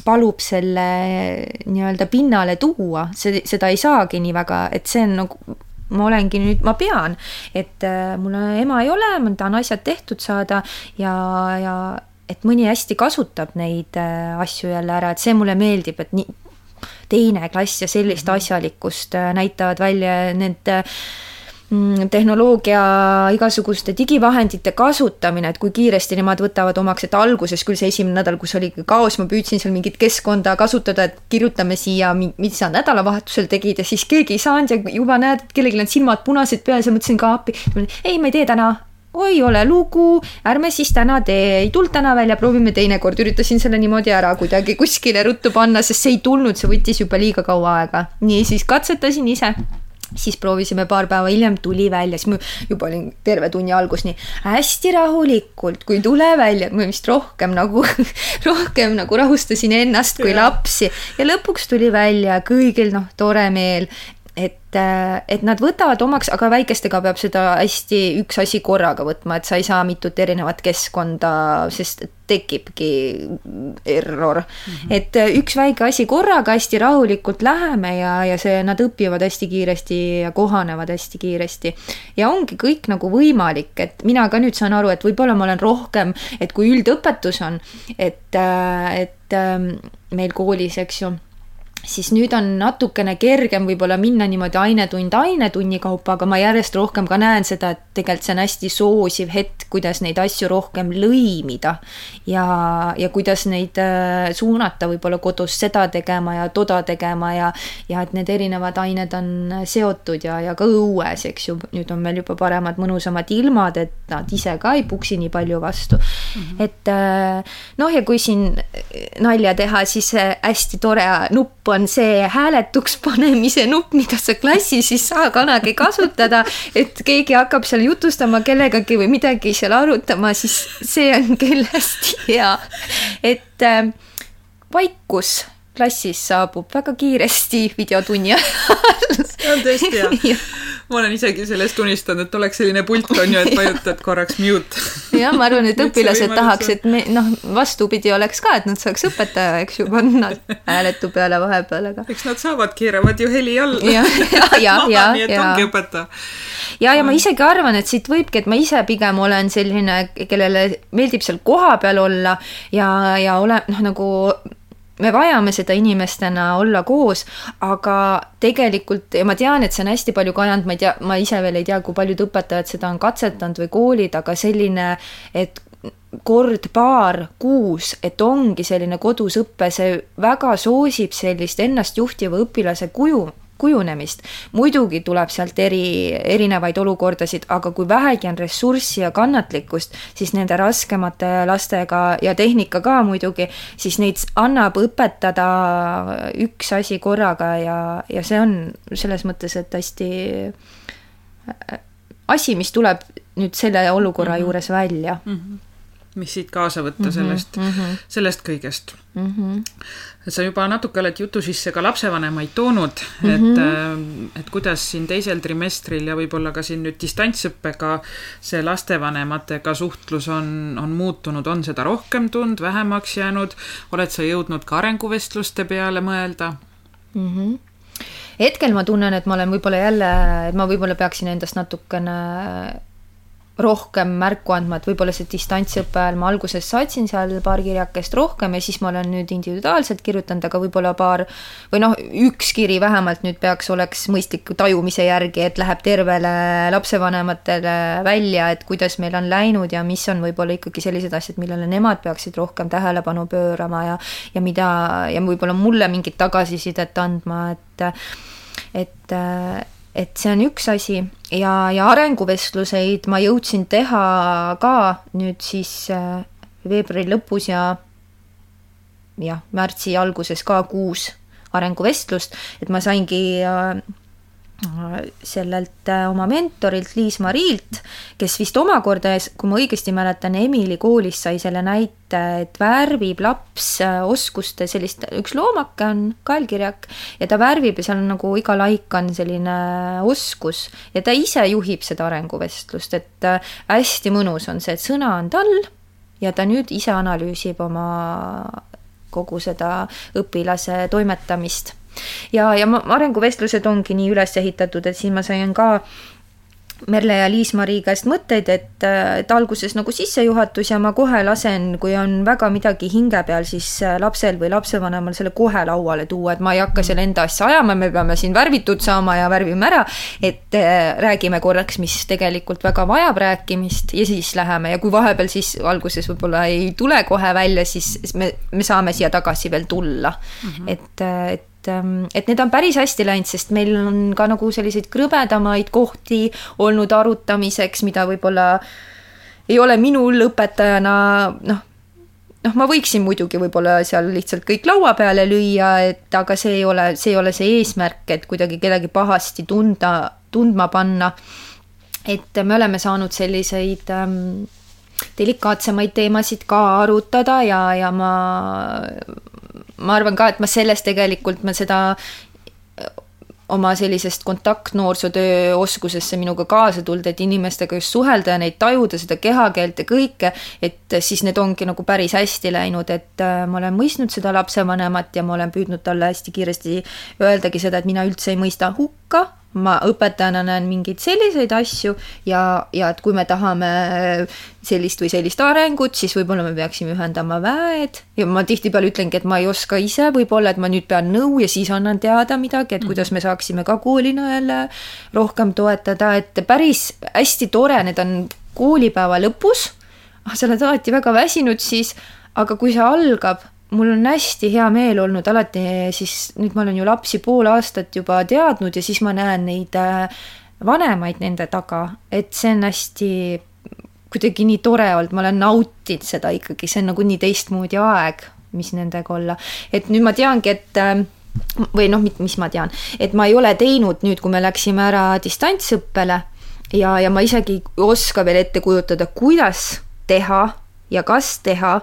Speaker 2: palub selle nii-öelda pinnale tuua, see, seda ei saagi nii väga, et see on nagu ma olengi nüüd, ma pean, et äh, mul ema ei ole, ma tahan asjad tehtud saada ja, ja et mõni hästi kasutab neid äh, asju jälle ära, et see mulle meeldib, et nii teine klass ja sellist mhm. asjalikkust äh, näitavad välja need äh, tehnoloogia igasuguste digivahendite kasutamine, et kui kiiresti nemad võtavad omaks, et alguses küll see esimene nädal, kus oli kaos, ma püüdsin seal mingit keskkonda kasutada, et kirjutame siia, mis sa nädalavahetusel tegid ja siis keegi ei saanud ja juba näed, et kellelgi on silmad punased peas ja mõtlesin ka appi. ei, ma ei tee täna, oi, ole lugu, ärme siis täna tee, ei tulnud täna välja, proovime teinekord, üritasin selle niimoodi ära kuidagi kuskile ruttu panna, sest see ei tulnud, see võttis juba liiga kaua aega. nii, siis katsetasin ise siis proovisime paar päeva hiljem, tuli välja, siis ma juba olin terve tunni algus nii hästi rahulikult, kui tule välja, ma vist rohkem nagu rohkem nagu rahustasin ennast kui lapsi. Ja lõpuks tuli välja kõigil noh, tore meel et, äh, et nad võtavad omaks, aga väikestega peab seda hästi üks asi korraga võtma, et sa ei saa mitut erinevat keskkonda, sest tekibki error mm. -hmm. et äh, üks väike asi korraga hästi rahulikult läheme ja, ja see, nad õpivad hästi kiiresti ja kohanevad hästi kiiresti. ja ongi kõik nagu võimalik, et mina ka nüüd saan aru, et võib-olla ma olen rohkem, et kui üldõpetus on, et, äh, et ähm, meil koolis, eks ju siis nüüd on natukene kergem võib-olla minna niimoodi ainetund ainetunni kaupa, aga ma järjest rohkem ka näen seda, et tegelikult see on hästi soosiv hetk, kuidas neid asju rohkem lõimida. ja, ja kuidas neid äh, suunata võib-olla kodus seda tegema ja toda tegema ja, ja et need erinevad ained on seotud ja, ja ka õues, eks ju, nüüd on meil juba paremad, mõnusamad ilmad, et nad ise ka ei puksi nii palju vastu mm. -hmm. et äh, noh, ja kui siin nalja teha, siis hästi tore nupp on see hääletuks panemise nupp, mida sa klassis ei saa kunagi kasutada, et keegi hakkab seal jutustama kellegagi või midagi seal arutama, siis see on küll hästi hea. et äh, vaikus klassis saabub väga kiiresti videotunni ajal.
Speaker 1: see on tõesti hea ma olen isegi sellest unistanud, et oleks selline pult, on ju, et vajutad korraks mute.
Speaker 2: jah, ma arvan, et õpilased tahaks, et me noh, vastupidi oleks ka, et nad saaks õpetaja, eks ju, panna hääletu peale vahepeal, aga.
Speaker 1: eks nad saavad, keeravad ju heli all.
Speaker 2: ja, ja, ja, ja,
Speaker 1: nii et
Speaker 2: ja.
Speaker 1: ongi õpetaja.
Speaker 2: ja, ja ma isegi arvan, et siit võibki, et ma ise pigem olen selline, kellele meeldib seal kohapeal olla ja, ja ole noh, nagu me vajame seda inimestena olla koos, aga tegelikult ja ma tean, et see on hästi palju kajanud, ma ei tea, ma ise veel ei tea, kui paljud õpetajad seda on katsetanud või koolid, aga selline, et kord-paar kuus, et ongi selline kodus õpe, see väga soosib sellist ennastjuhtiva õpilase kuju kujunemist. muidugi tuleb sealt eri, erinevaid olukordasid, aga kui vähegi on ressurssi ja kannatlikkust, siis nende raskemate lastega ja tehnika ka muidugi, siis neid annab õpetada üks asi korraga ja, ja see on selles mõttes, et hästi asi, mis tuleb nüüd selle olukorra mm -hmm. juures välja mm. -hmm
Speaker 1: mis siit kaasa võtta mhm, sellest mm, -hmm. sellest kõigest mm. -hmm. Sa juba natuke oled jutu sisse ka lapsevanemaid toonud mm, -hmm. et, et kuidas siin teisel trimestril ja võib-olla ka siin nüüd distantsõppega see lastevanematega suhtlus on, on muutunud, on seda rohkem tulnud, vähemaks jäänud, oled sa jõudnud ka arenguvestluste peale mõelda
Speaker 2: mm? -hmm hetkel ma tunnen, et ma olen võib-olla jälle, et ma võib-olla peaksin endast natukene rohkem märku andma, et võib-olla see distantsõppe ajal ma alguses saatsin seal paar kirjakest rohkem ja siis ma olen nüüd individuaalselt kirjutanud, aga võib-olla paar või noh, üks kiri vähemalt nüüd peaks, oleks mõistliku tajumise järgi, et läheb tervele lapsevanematele välja, et kuidas meil on läinud ja mis on võib-olla ikkagi sellised asjad, millele nemad peaksid rohkem tähelepanu pöörama ja ja mida ja võib-olla mulle mingit tagasisidet andma, et et et see on üks asi. Ja, ja arenguvestluseid ma jõudsin teha ka nüüd siis äh, veebruari lõpus ja jah, märtsi alguses ka kuus arenguvestlust, et ma saingi äh, sellelt äh, oma mentorilt Liis-Mariilt, kes vist omakorda, kui ma õigesti mäletan, Emili koolis sai selle näite, et värvib laps äh, oskuste sellist, üks loomake on kaelkirjak ja ta värvib ja seal on nagu iga laik on selline oskus ja ta ise juhib seda arenguvestlust, et äh, hästi mõnus on see, et sõna on tal ja ta nüüd ise analüüsib oma kogu seda õpilase toimetamist ja, ja arenguvestlused ongi nii üles ehitatud, et siin ma sain ka Merle ja Liis-Mari käest mõtteid, et, et alguses nagu sissejuhatus ja ma kohe lasen, kui on väga midagi hinge peal, siis lapsel või lapsevanemal selle kohe lauale tuua, et ma ei hakka seal enda asja ajama, me peame siin värvitud saama ja värvime ära, et äh, räägime korraks, mis tegelikult väga vajab rääkimist ja siis läheme ja kui vahepeal siis alguses võib-olla ei tule kohe välja, siis me, me saame siia tagasi veel tulla mm. -hmm. et, et et, ähm, et need on päris hästi läinud, sest meil on ka nagu selliseid krõbedamaid kohti olnud arutamiseks, mida võib-olla ei ole minul õpetajana noh, noh, ma võiksin muidugi võib-olla seal lihtsalt kõik laua peale lüüa, et aga see ei ole, see ei ole see eesmärk, et kuidagi kedagi pahasti tunda, tundma panna. et me oleme saanud selliseid ähm, delikaatsemaid teemasid ka arutada ja, ja ma ma arvan ka, et ma sellest tegelikult, ma seda oma sellisest kontaktnoorsootöö oskusesse minuga kaasa tulnud, et inimestega just suhelda ja neid tajuda, seda kehakeelt ja kõike, et siis need ongi nagu päris hästi läinud, et äh, ma olen mõistnud seda lapsevanemat ja ma olen püüdnud talle hästi kiiresti öeldagi seda, et mina üldse ei mõista hukka ma õpetajana näen mingeid selliseid asju ja, ja et kui me tahame sellist või sellist arengut, siis võib-olla me peaksime ühendama väed. Ja ma tihtipeale ütlengi, et ma ei oska ise, võib-olla et ma nüüd pean nõu ja siis annan teada midagi, et kuidas me saaksime ka koolina jälle rohkem toetada, et päris hästi tore, need on koolipäeva lõpus, ah, sa oled alati väga väsinud siis, aga kui see algab mul on hästi hea meel olnud alati siis, nüüd ma olen ju lapsi pool aastat juba teadnud ja siis ma näen neid äh, vanemaid nende taga, et see on hästi kuidagi nii tore olnud, ma olen nautinud seda ikkagi, see on nagu nii teistmoodi aeg, mis nendega olla. et nüüd ma teangi, et äh, või noh, mis ma tean, et ma ei ole teinud nüüd, kui me läksime ära distantsõppele ja, ja ma isegi ei oska veel ette kujutada, kuidas teha ja kas teha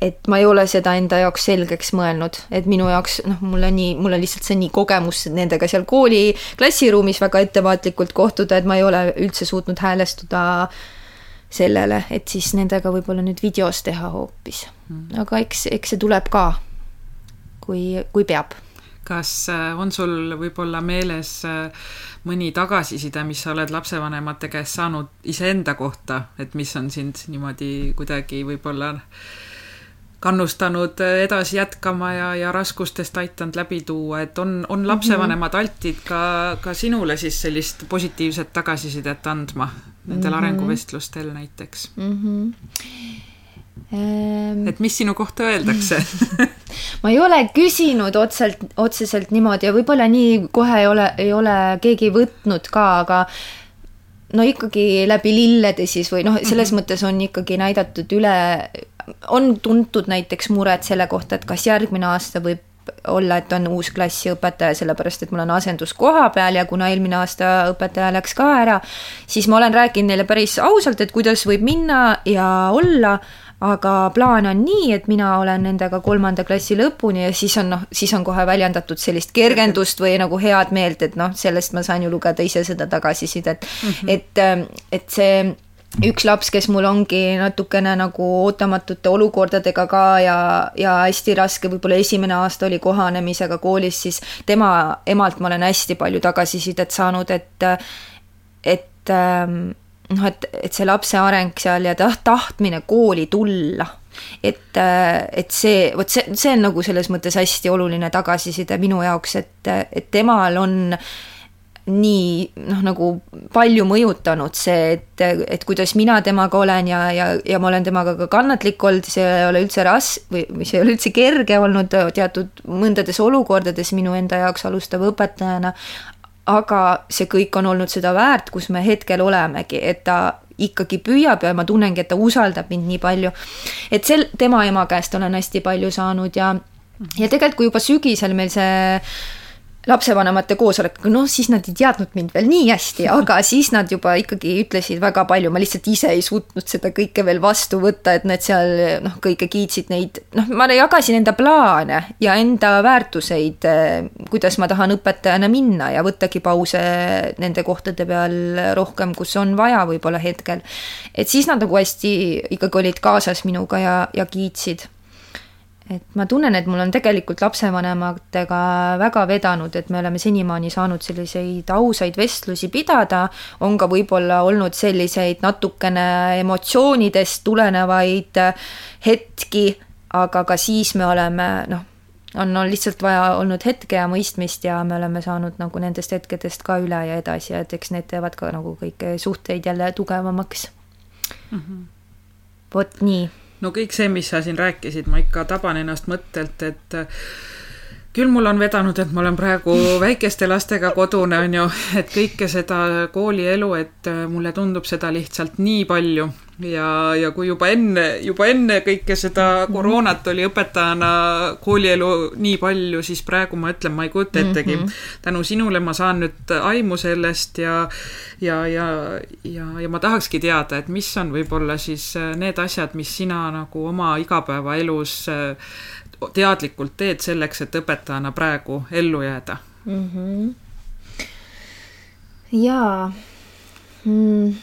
Speaker 2: et ma ei ole seda enda jaoks selgeks mõelnud, et minu jaoks noh, mulle nii, mul on lihtsalt see nii kogemus nendega seal kooli klassiruumis väga ettevaatlikult kohtuda, et ma ei ole üldse suutnud häälestuda sellele, et siis nendega võib-olla nüüd videos teha hoopis. Hmm. aga eks, eks see tuleb ka, kui, kui peab.
Speaker 1: kas äh, on sul võib-olla meeles äh, mõni tagasiside, mis sa oled lapsevanemate käest saanud iseenda kohta, et mis on sind niimoodi kuidagi võib-olla kannustanud edasi jätkama ja, ja raskustest aidanud läbi tuua, et on, on lapsevanemad mm -hmm. altid ka, ka sinule siis sellist positiivset tagasisidet andma nendel mm -hmm. arenguvestlustel näiteks mm? -hmm. Et mis sinu kohta öeldakse
Speaker 2: ma ei ole küsinud otseselt, otseselt niimoodi ja võib-olla nii kohe ei ole, ei ole keegi võtnud ka, aga no ikkagi läbi lillede siis või noh, selles mm -hmm. mõttes on ikkagi näidatud üle on tuntud näiteks muret selle kohta, et kas järgmine aasta võib olla, et on uus klassiõpetaja, sellepärast et mul on asendus koha peal ja kuna eelmine aasta õpetaja läks ka ära, siis ma olen rääkinud neile päris ausalt, et kuidas võib minna ja olla, aga plaan on nii, et mina olen nendega kolmanda klassi lõpuni ja siis on noh, siis on kohe väljendatud sellist kergendust või nagu head meelt, et noh, sellest ma saan ju lugeda ise seda tagasisidet mm, -hmm. et, ähm, et see üks laps, kes mul ongi natukene nagu ootamatute olukordadega ka ja, ja hästi raske, võib-olla esimene aasta oli kohanemisega koolis, siis tema emalt ma olen hästi palju tagasisidet saanud, et, et ähm, noh, et, et see lapse areng seal ja taht-, tahtmine kooli tulla, et, et see, vot see, see on nagu selles mõttes hästi oluline tagasiside minu jaoks, et, et temal on nii noh, nagu palju mõjutanud see, et, et kuidas mina temaga olen ja, ja, ja ma olen temaga ka kannatlik olnud, see ei ole üldse ras- või, või see ei ole üldse kerge olnud teatud mõndades olukordades minu enda jaoks alustava õpetajana, aga see kõik on olnud seda väärt, kus me hetkel olemegi, et ta ikkagi püüab ja ma tunnengi, et ta usaldab mind nii palju. et sel, tema ema käest olen hästi palju saanud ja ja tegelikult, kui juba sügisel meil see lapsevanemate koosolekuga, noh siis nad ei teadnud mind veel nii hästi, aga siis nad juba ikkagi ütlesid väga palju, ma lihtsalt ise ei suutnud seda kõike veel vastu võtta, et need seal noh, kõike kiitsid neid, noh, ma jagasin enda plaane ja enda väärtuseid, kuidas ma tahan õpetajana minna ja võttagi pause nende kohtade peal rohkem, kus on vaja võib-olla hetkel. et siis nad nagu hästi ikkagi olid kaasas minuga ja, ja kiitsid et ma tunnen, et mul on tegelikult lapsevanematega väga vedanud, et me oleme senimaani saanud selliseid ausaid vestlusi pidada, on ka võib-olla olnud selliseid natukene emotsioonidest tulenevaid hetki, aga ka siis me oleme noh, on, on lihtsalt vaja olnud hetke ja mõistmist ja me oleme saanud nagu nendest hetkedest ka üle ja edasi ja et eks need teevad ka nagu kõiki suhteid jälle tugevamaks mm. -hmm. vot nii
Speaker 1: no kõik see, mis sa siin rääkisid, ma ikka taban ennast mõttelt, et küll mul on vedanud, et ma olen praegu väikeste lastega kodune, on ju, et kõike seda koolielu, et mulle tundub seda lihtsalt nii palju ja, ja kui juba enne, juba enne kõike seda koroonat oli õpetajana koolielu nii palju, siis praegu ma ütlen, ma ei kujuta ettegi mm. -hmm. tänu sinule ma saan nüüd aimu sellest ja, ja, ja, ja, ja ma tahakski teada, et mis on võib-olla siis need asjad, mis sina nagu oma igapäevaelus teadlikult teed selleks, et õpetajana praegu ellu jääda
Speaker 2: mm? -hmm. jaa mm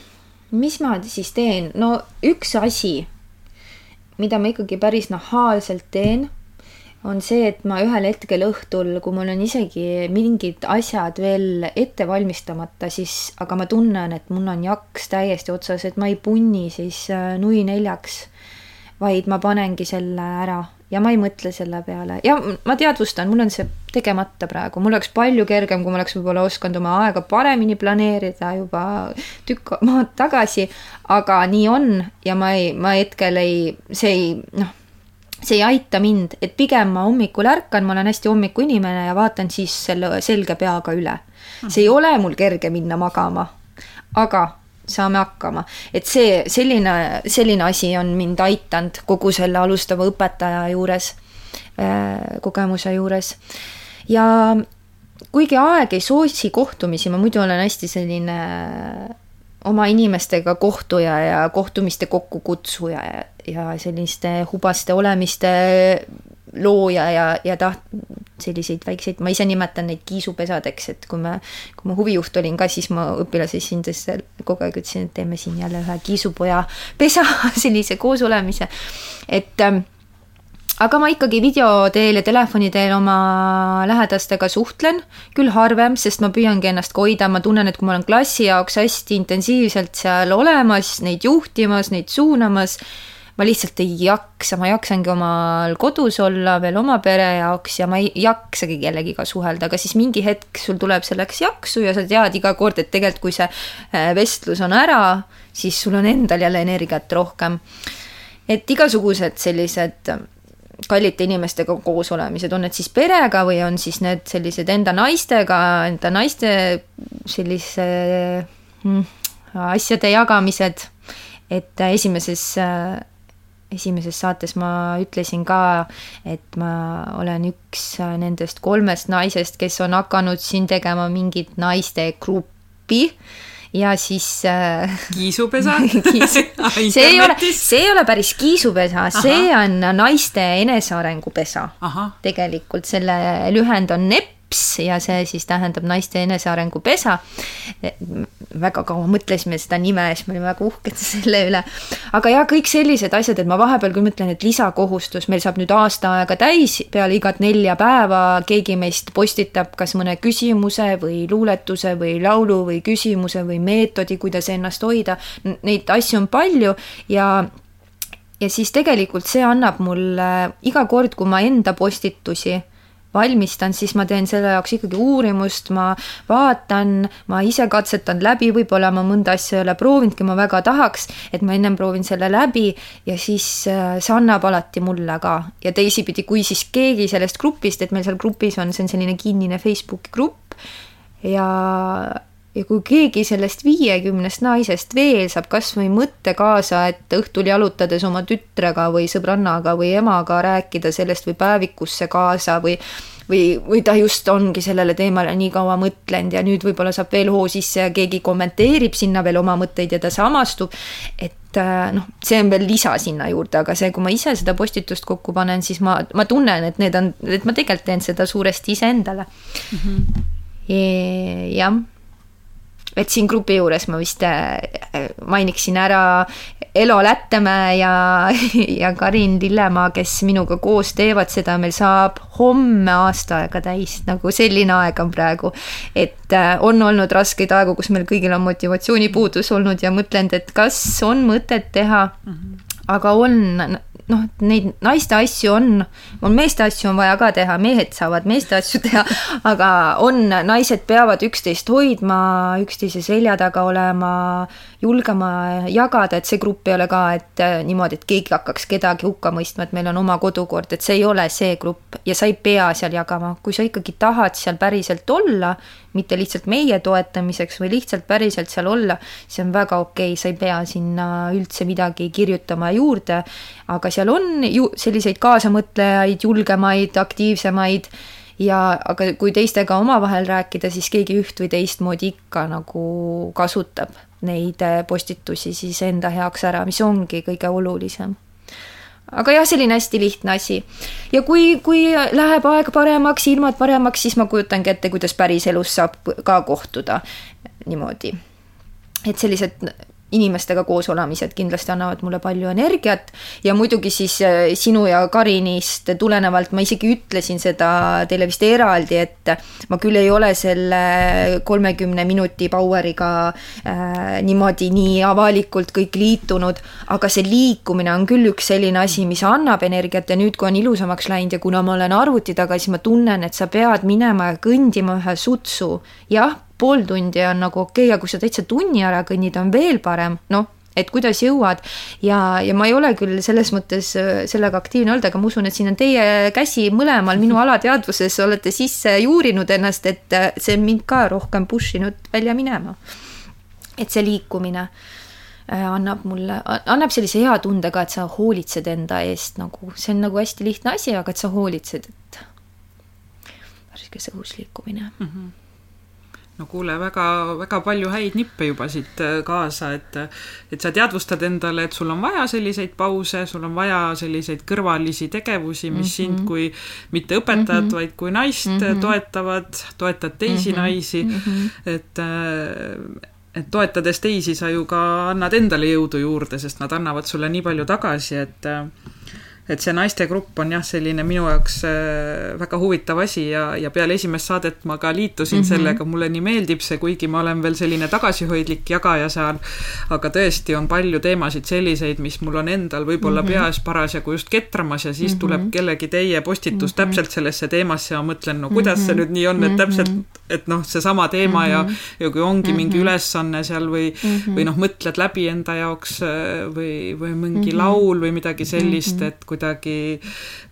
Speaker 2: mis ma siis teen, no üks asi, mida ma ikkagi päris nahaalselt teen, on see, et ma ühel hetkel õhtul, kui mul on isegi mingid asjad veel ette valmistamata, siis, aga ma tunnen, et mul on jaks täiesti otsas, et ma ei punni siis äh, nui neljaks, vaid ma panengi selle ära ja ma ei mõtle selle peale. Ja ma teadvustan, mul on see tegemata praegu, mul oleks palju kergem, kui ma oleks võib-olla osanud oma aega paremini planeerida juba tükk maad tagasi, aga nii on ja ma ei, ma hetkel ei, see ei, noh, see ei aita mind, et pigem ma hommikul ärkan, ma olen hästi hommikuinimene ja vaatan siis selle selge peaga üle. see ei ole mul kerge minna magama, aga saame hakkama. et see, selline, selline asi on mind aidanud kogu selle alustava õpetaja juures, äh, kogemuse juures. ja kuigi aeg ei soosi kohtumisi, ma muidu olen hästi selline oma inimestega kohtuja ja kohtumiste kokkukutsuja ja, ja selliste hubaste olemiste looja ja, ja taht-, selliseid väikseid, ma ise nimetan neid kiisupesadeks, et kui me, kui ma huvijuht olin ka, siis ma õpilasesinduses kogu aeg ütlesin, et teeme siin jälle ühe kiisupoja pesa, sellise koosolemise, et ähm, aga ma ikkagi video teel ja telefoni teel oma lähedastega suhtlen, küll harvem, sest ma püüangi ennast hoida, ma tunnen, et kui ma olen klassi jaoks hästi intensiivselt seal olemas, neid juhtimas, neid suunamas ma lihtsalt ei jaksa, ma jaksangi omal kodus olla veel oma pere jaoks ja ma ei jaksagi kellegiga suhelda, aga siis mingi hetk sul tuleb selleks jaksu ja sa tead iga kord, et tegelikult kui see äh, vestlus on ära, siis sul on endal jälle energiat rohkem. et igasugused sellised kallite inimestega koos olemised, on need siis perega või on siis need sellised enda naistega, enda naiste sellise mm, asjade jagamised, et esimeses äh, esimeses saates ma ütlesin ka, et ma olen üks nendest kolmest naisest, kes on hakanud siin tegema mingit naiste gruppi ja siis äh,
Speaker 1: kiisupesa?
Speaker 2: Kiisu. see ei ole, see ei ole päris kiisupesa, see on naiste enesearengupesa. tegelikult selle lühend on NEP laps ja see siis tähendab naiste enesearengu pesa. väga kaua mõtlesime seda nime ja siis me olime väga uhked selle üle. aga jah, kõik sellised asjad, et ma vahepeal küll mõtlen, et lisakohustus, meil saab nüüd aasta aega täis, peale igat nelja päeva keegi meist postitab kas mõne küsimuse või luuletuse või laulu või küsimuse või meetodi, kuidas ennast hoida. Neid asju on palju ja ja siis tegelikult see annab mulle iga kord, kui ma enda postitusi valmistan, siis ma teen selle jaoks ikkagi uurimust, ma vaatan, ma ise katsetan läbi, võib-olla ma mõnda asja ei ole proovinudki, ma väga tahaks, et ma ennem proovin selle läbi ja siis äh, see annab alati mulle ka. ja teisipidi, kui siis keegi sellest grupist, et meil seal grupis on, see on selline kinnine Facebooki grupp ja ja kui keegi sellest viiekümnest naisest veel saab kas või mõtte kaasa, et õhtul jalutades oma tütrega või sõbrannaga või emaga rääkida sellest või päevikusse kaasa või või, või ta just ongi sellele teemale nii kaua mõtlenud ja nüüd võib-olla saab veel hoo sisse ja keegi kommenteerib sinna veel oma mõtteid ja ta samastub, et äh, noh, see on veel lisa sinna juurde, aga see, kui ma ise seda postitust kokku panen, siis ma, ma tunnen, et need on, et ma tegelikult teen seda suuresti iseendale mm. -hmm. jah et siin grupi juures ma vist äh, mainiksin ära Elo Lättemäe ja, ja Karin Lillemaa, kes minuga koos teevad seda, meil saab homme aasta aega täis, nagu selline aeg on praegu. et äh, on olnud raskeid aegu, kus meil kõigil on motivatsioonipuudus olnud ja mõtlenud, et kas on mõtet teha. -hmm. aga on noh, neid naiste asju on, on meeste asju on vaja ka teha, mehed saavad meeste asju teha, aga on, naised peavad üksteist hoidma, üksteise selja taga olema, julgema jagada, et see grupp ei ole ka, et äh, niimoodi, et keegi hakkaks kedagi hukka mõistma, et meil on oma kodukord, et see ei ole see grupp ja sa ei pea seal jagama, kui sa ikkagi tahad seal päriselt olla, mitte lihtsalt meie toetamiseks või lihtsalt päriselt seal olla, see on väga okei okay,, sa ei pea sinna üldse midagi kirjutama juurde, aga seal on ju selliseid kaasamõtlejaid, julgemaid, aktiivsemaid ja aga kui teistega omavahel rääkida, siis keegi üht või teistmoodi ikka nagu kasutab neid äh, postitusi siis enda heaks ära, mis ongi kõige olulisem aga jah, selline hästi lihtne asi. ja kui, kui läheb aeg paremaks, ilmad paremaks, siis ma kujutangi ette, kuidas päriselus saab ka kohtuda niimoodi. et sellised inimestega koos olemised kindlasti annavad mulle palju energiat ja muidugi siis äh, sinu ja Karinist tulenevalt ma isegi ütlesin seda teile vist eraldi, et ma küll ei ole selle kolmekümne minuti power'iga äh, niimoodi nii avalikult kõik liitunud, aga see liikumine on küll üks selline asi, mis annab energiat ja nüüd, kui on ilusamaks läinud ja kuna ma olen arvuti taga, siis ma tunnen, et sa pead minema ja kõndima ühe sutsu. jah pool tundi on nagu okei okay,, aga kui sa täitsa tunni ära kõnnid, on veel parem, noh et kuidas jõuad. ja, ja ma ei ole küll selles mõttes äh, sellega aktiivne olnud, aga ma usun, et siin on teie käsi mõlemal minu alateadvuses, olete sisse juurinud ennast, et äh, see mind ka rohkem push inud välja minema. et see liikumine äh, annab mulle, annab sellise hea tunde ka, et sa hoolitsed enda eest nagu, see on nagu hästi lihtne asi, aga et sa hoolitsed, et värskes õhus liikumine. Mm. -hmm
Speaker 1: no kuule, väga, väga palju häid nippe juba siit äh, kaasa, et et sa teadvustad endale, et sul on vaja selliseid pause, sul on vaja selliseid kõrvalisi tegevusi, mis mm -hmm. sind kui mitte õpetajat mm, -hmm. vaid kui naist mm -hmm. toetavad, toetad teisi mm -hmm. naisi mm, -hmm. et äh, et toetades teisi, sa ju ka annad endale jõudu juurde, sest nad annavad sulle nii palju tagasi, et et see naistegrupp on jah, selline minu jaoks äh, väga huvitav asi ja, ja peale esimest saadet ma ka liitusin mm -hmm. sellega, mulle nii meeldib see, kuigi ma olen veel selline tagasihoidlik jagaja seal. aga tõesti on palju teemasid selliseid, mis mul on endal võib-olla mm -hmm. peas parasjagu just ketramas ja siis mm -hmm. tuleb kellegi teie postitus mm -hmm. täpselt sellesse teemasse ja ma mõtlen, no kuidas mm -hmm. see nüüd nii on, et täpselt, et noh, seesama teema mm -hmm. ja, ja kui ongi mm -hmm. mingi ülesanne seal või mm, -hmm. või noh, mõtled läbi enda jaoks äh, või, või mingi mm -hmm. laul või midagi sellist, et kuidagi,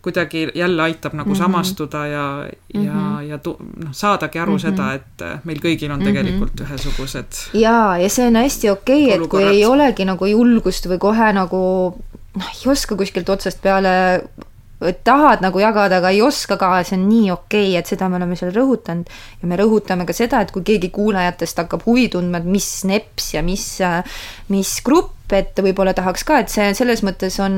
Speaker 1: kuidagi jälle aitab nagu mm -hmm. samastuda ja mm, -hmm. ja, mhm. ja noh, saadagi aru mm -hmm. seda, et äh, meil kõigil on tegelikult mm -hmm. ühesugused.
Speaker 2: jaa, ja see on hästi okei okay,, et kui ei olegi nagu julgust või kohe nagu noh, ei oska kuskilt otsast peale tahad nagu jagada, aga ei oska ka, see on nii okei okay,, et seda me oleme seal rõhutanud. ja me rõhutame ka seda, et kui keegi kuulajatest hakkab huvi tundma, et mis neps ja mis, mis grupp, et võib-olla tahaks ka, et see selles mõttes on,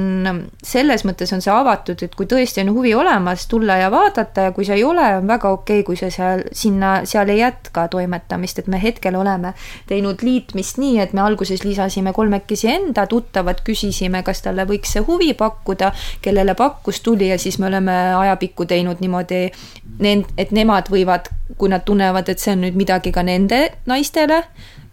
Speaker 2: selles mõttes on see avatud, et kui tõesti on huvi olemas, tulla ja vaadata ja kui see ei ole, on väga okei okay,, kui sa seal, sinna, seal ei jätka toimetamist, et me hetkel oleme teinud liitmist nii, et me alguses lisasime kolmekesi enda tuttavad, küsisime, kas talle võiks see huvi pakkuda, kellele pakkus, tuli ja siis me oleme ajapikku teinud niimoodi, et nemad võivad, kui nad tunnevad, et see on nüüd midagi ka nende naistele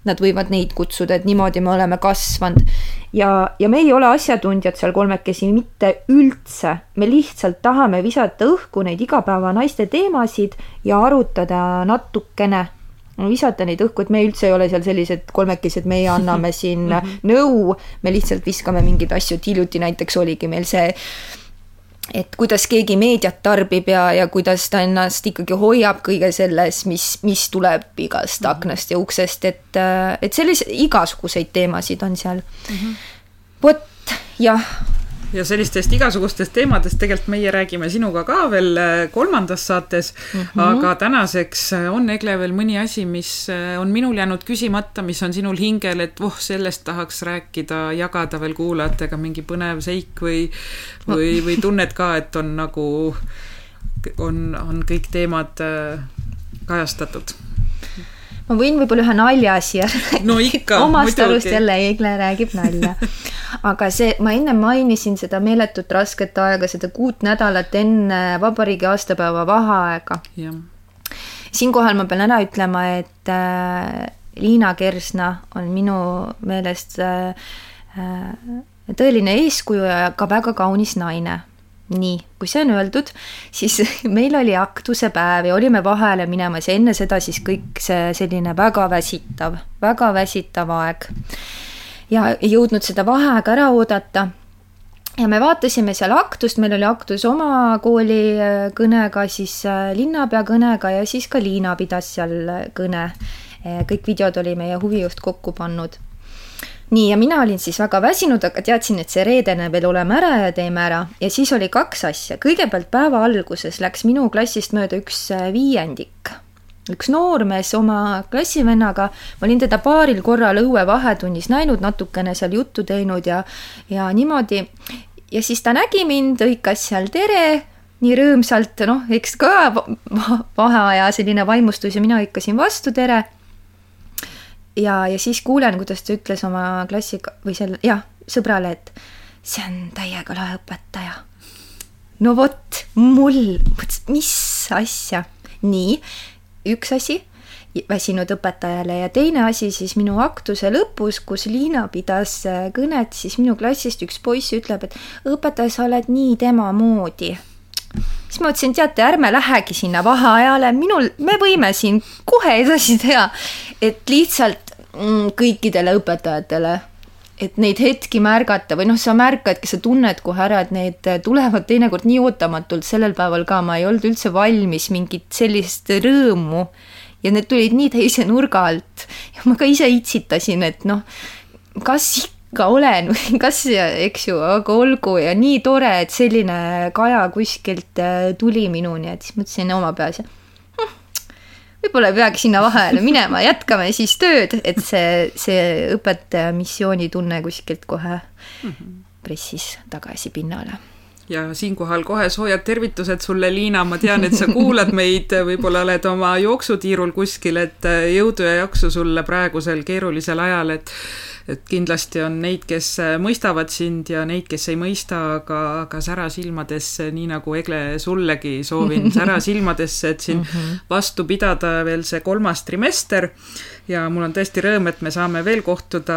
Speaker 2: nad võivad neid kutsuda, et niimoodi me oleme kasvanud. ja, ja me ei ole asjatundjad seal kolmekesi mitte üldse, me lihtsalt tahame visata õhku neid igapäeva naiste teemasid ja arutada natukene visata neid õhku, et me üldse ei ole seal sellised kolmekesi, et meie anname siin nõu, me lihtsalt viskame mingeid asju, et hiljuti näiteks oligi meil see et kuidas keegi meediat tarbib ja, ja kuidas ta ennast ikkagi hoiab kõige selles, mis, mis tuleb igast mhm. aknast ja uksest, et, et selliseid igasuguseid teemasid on seal mm. -hmm. vot, jah
Speaker 1: ja sellistest igasugustest teemadest tegelikult meie räägime sinuga ka veel äh, kolmandas saates mm. -hmm. aga tänaseks äh, on, Egle, veel mõni asi, mis äh, on minul jäänud küsimata, mis on sinul hingel, et voh, sellest tahaks rääkida, jagada veel kuulajatega mingi põnev seik või, või, või tunned ka, et on nagu, on, on kõik teemad kajastatud
Speaker 2: ma võin võib-olla ühe nalja siia
Speaker 1: no ikka,
Speaker 2: omast arust jälle Egle räägib nalja. aga see, ma enne mainisin seda meeletut rasket aega, seda kuut nädalat enne vabariigi aastapäeva vaheaega. siinkohal ma pean ära ütlema, et äh, Liina Kersna on minu meelest äh, äh, tõeline eeskuju ja ka väga kaunis naine nii, kui see on öeldud, siis meil oli aktuse päev ja olime vahele minemas ja enne seda siis kõik see selline väga väsitav, väga väsitav aeg. ja ei jõudnud seda vaheaega ära oodata. ja me vaatasime seal aktust, meil oli aktus oma kooli äh, kõnega, siis äh, linnapea kõnega ja siis ka Liina pidas seal kõne. Äh, kõik videod oli meie huvijuht kokku pannud nii, ja mina olin siis väga väsinud, aga teadsin, et see reedene veel oleme ära ja teeme ära. Ja siis oli kaks asja, kõigepealt päeva alguses läks minu klassist mööda üks äh, viiendik. Üks noormees oma klassivennaga, ma olin teda paaril korral õue vahetunnis näinud, natukene seal juttu teinud ja, ja niimoodi. ja siis ta nägi mind, hõikas seal tere, nii rõõmsalt, noh, eks ka vaheaja selline vaimustus ja mina hõikasin vastu tere ja, ja siis kuulen, kuidas ta ütles oma klassiga või selle, jah, sõbrale, et see on täiega lahe õpetaja. no vot, mul, mis asja. nii, üks asi väsinud õpetajale ja teine asi siis minu aktuse lõpus, kus Liina pidas äh, kõnet, siis minu klassist üks poiss ütleb, et õpetaja, sa oled nii tema moodi siis ma mõtlesin, teate, ärme lähegi sinna vaheajale, minul, me võime siin kohe edasi teha, et lihtsalt mm, kõikidele õpetajatele, et neid hetki märgata või noh, sa märkadki, sa tunned kohe ära, et need tulevad teinekord nii ootamatult, sellel päeval ka ma ei olnud üldse valmis mingit sellist rõõmu. Ja need tulid nii teise nurga alt. Ja ma ka ise itsitasin, et noh, kas ikka ikka olen või kas, eks ju, aga olgu ja nii tore, et selline kaja kuskilt äh, tuli minuni, et siis mõtlesin oma peas, hm, võib-olla ei peagi sinna vahele minema, jätkame siis tööd, et see, see õpetaja missioonitunne kuskilt kohe mhm. pressis tagasi pinnale
Speaker 1: ja siinkohal kohe soojad tervitused sulle, Liina, ma tean, et sa kuulad meid, võib-olla oled oma jooksutiirul kuskil, et äh, jõudu ja jaksu sulle praegusel keerulisel ajal, et et kindlasti on neid, kes äh, mõistavad sind ja neid, kes ei mõista, aga, aga sära silmadesse, nii nagu Egle sullegi soovin sära silmadesse, et siin mhm. vastu pidada veel see kolmas trimester. Ja mul on tõesti rõõm, et me saame veel kohtuda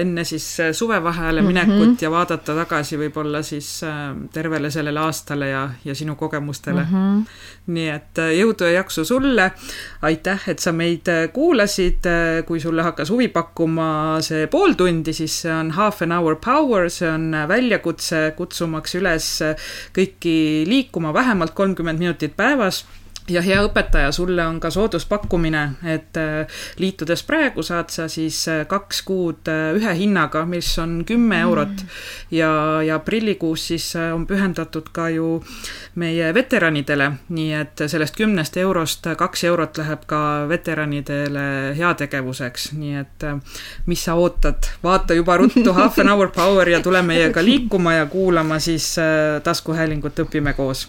Speaker 1: enne siis äh, suvevaheajale minekut mm -hmm. ja vaadata tagasi võib-olla siis äh, tervele sellele aastale ja, ja sinu kogemustele mm. -hmm. nii et jõudu ja jaksu sulle. aitäh, et sa meid kuulasid. kui sulle hakkas huvi pakkuma see pool tundi, siis see on half an hour power, see on väljakutse kutsumaks üles kõiki liikuma vähemalt kolmkümmend minutit päevas ja hea õpetaja, sulle on ka sooduspakkumine, et äh, liitudes praegu saad sa siis äh, kaks kuud äh, ühe hinnaga, mis on kümme mm. eurot. ja, ja aprillikuus siis on pühendatud ka ju meie veteranidele, nii et sellest kümnest eurost kaks eurot läheb ka veteranidele heategevuseks, nii et mis sa ootad, vaata juba ruttu Half an hour power ja tule meiega liikuma ja kuulama siis taskuhäälingut Õpime koos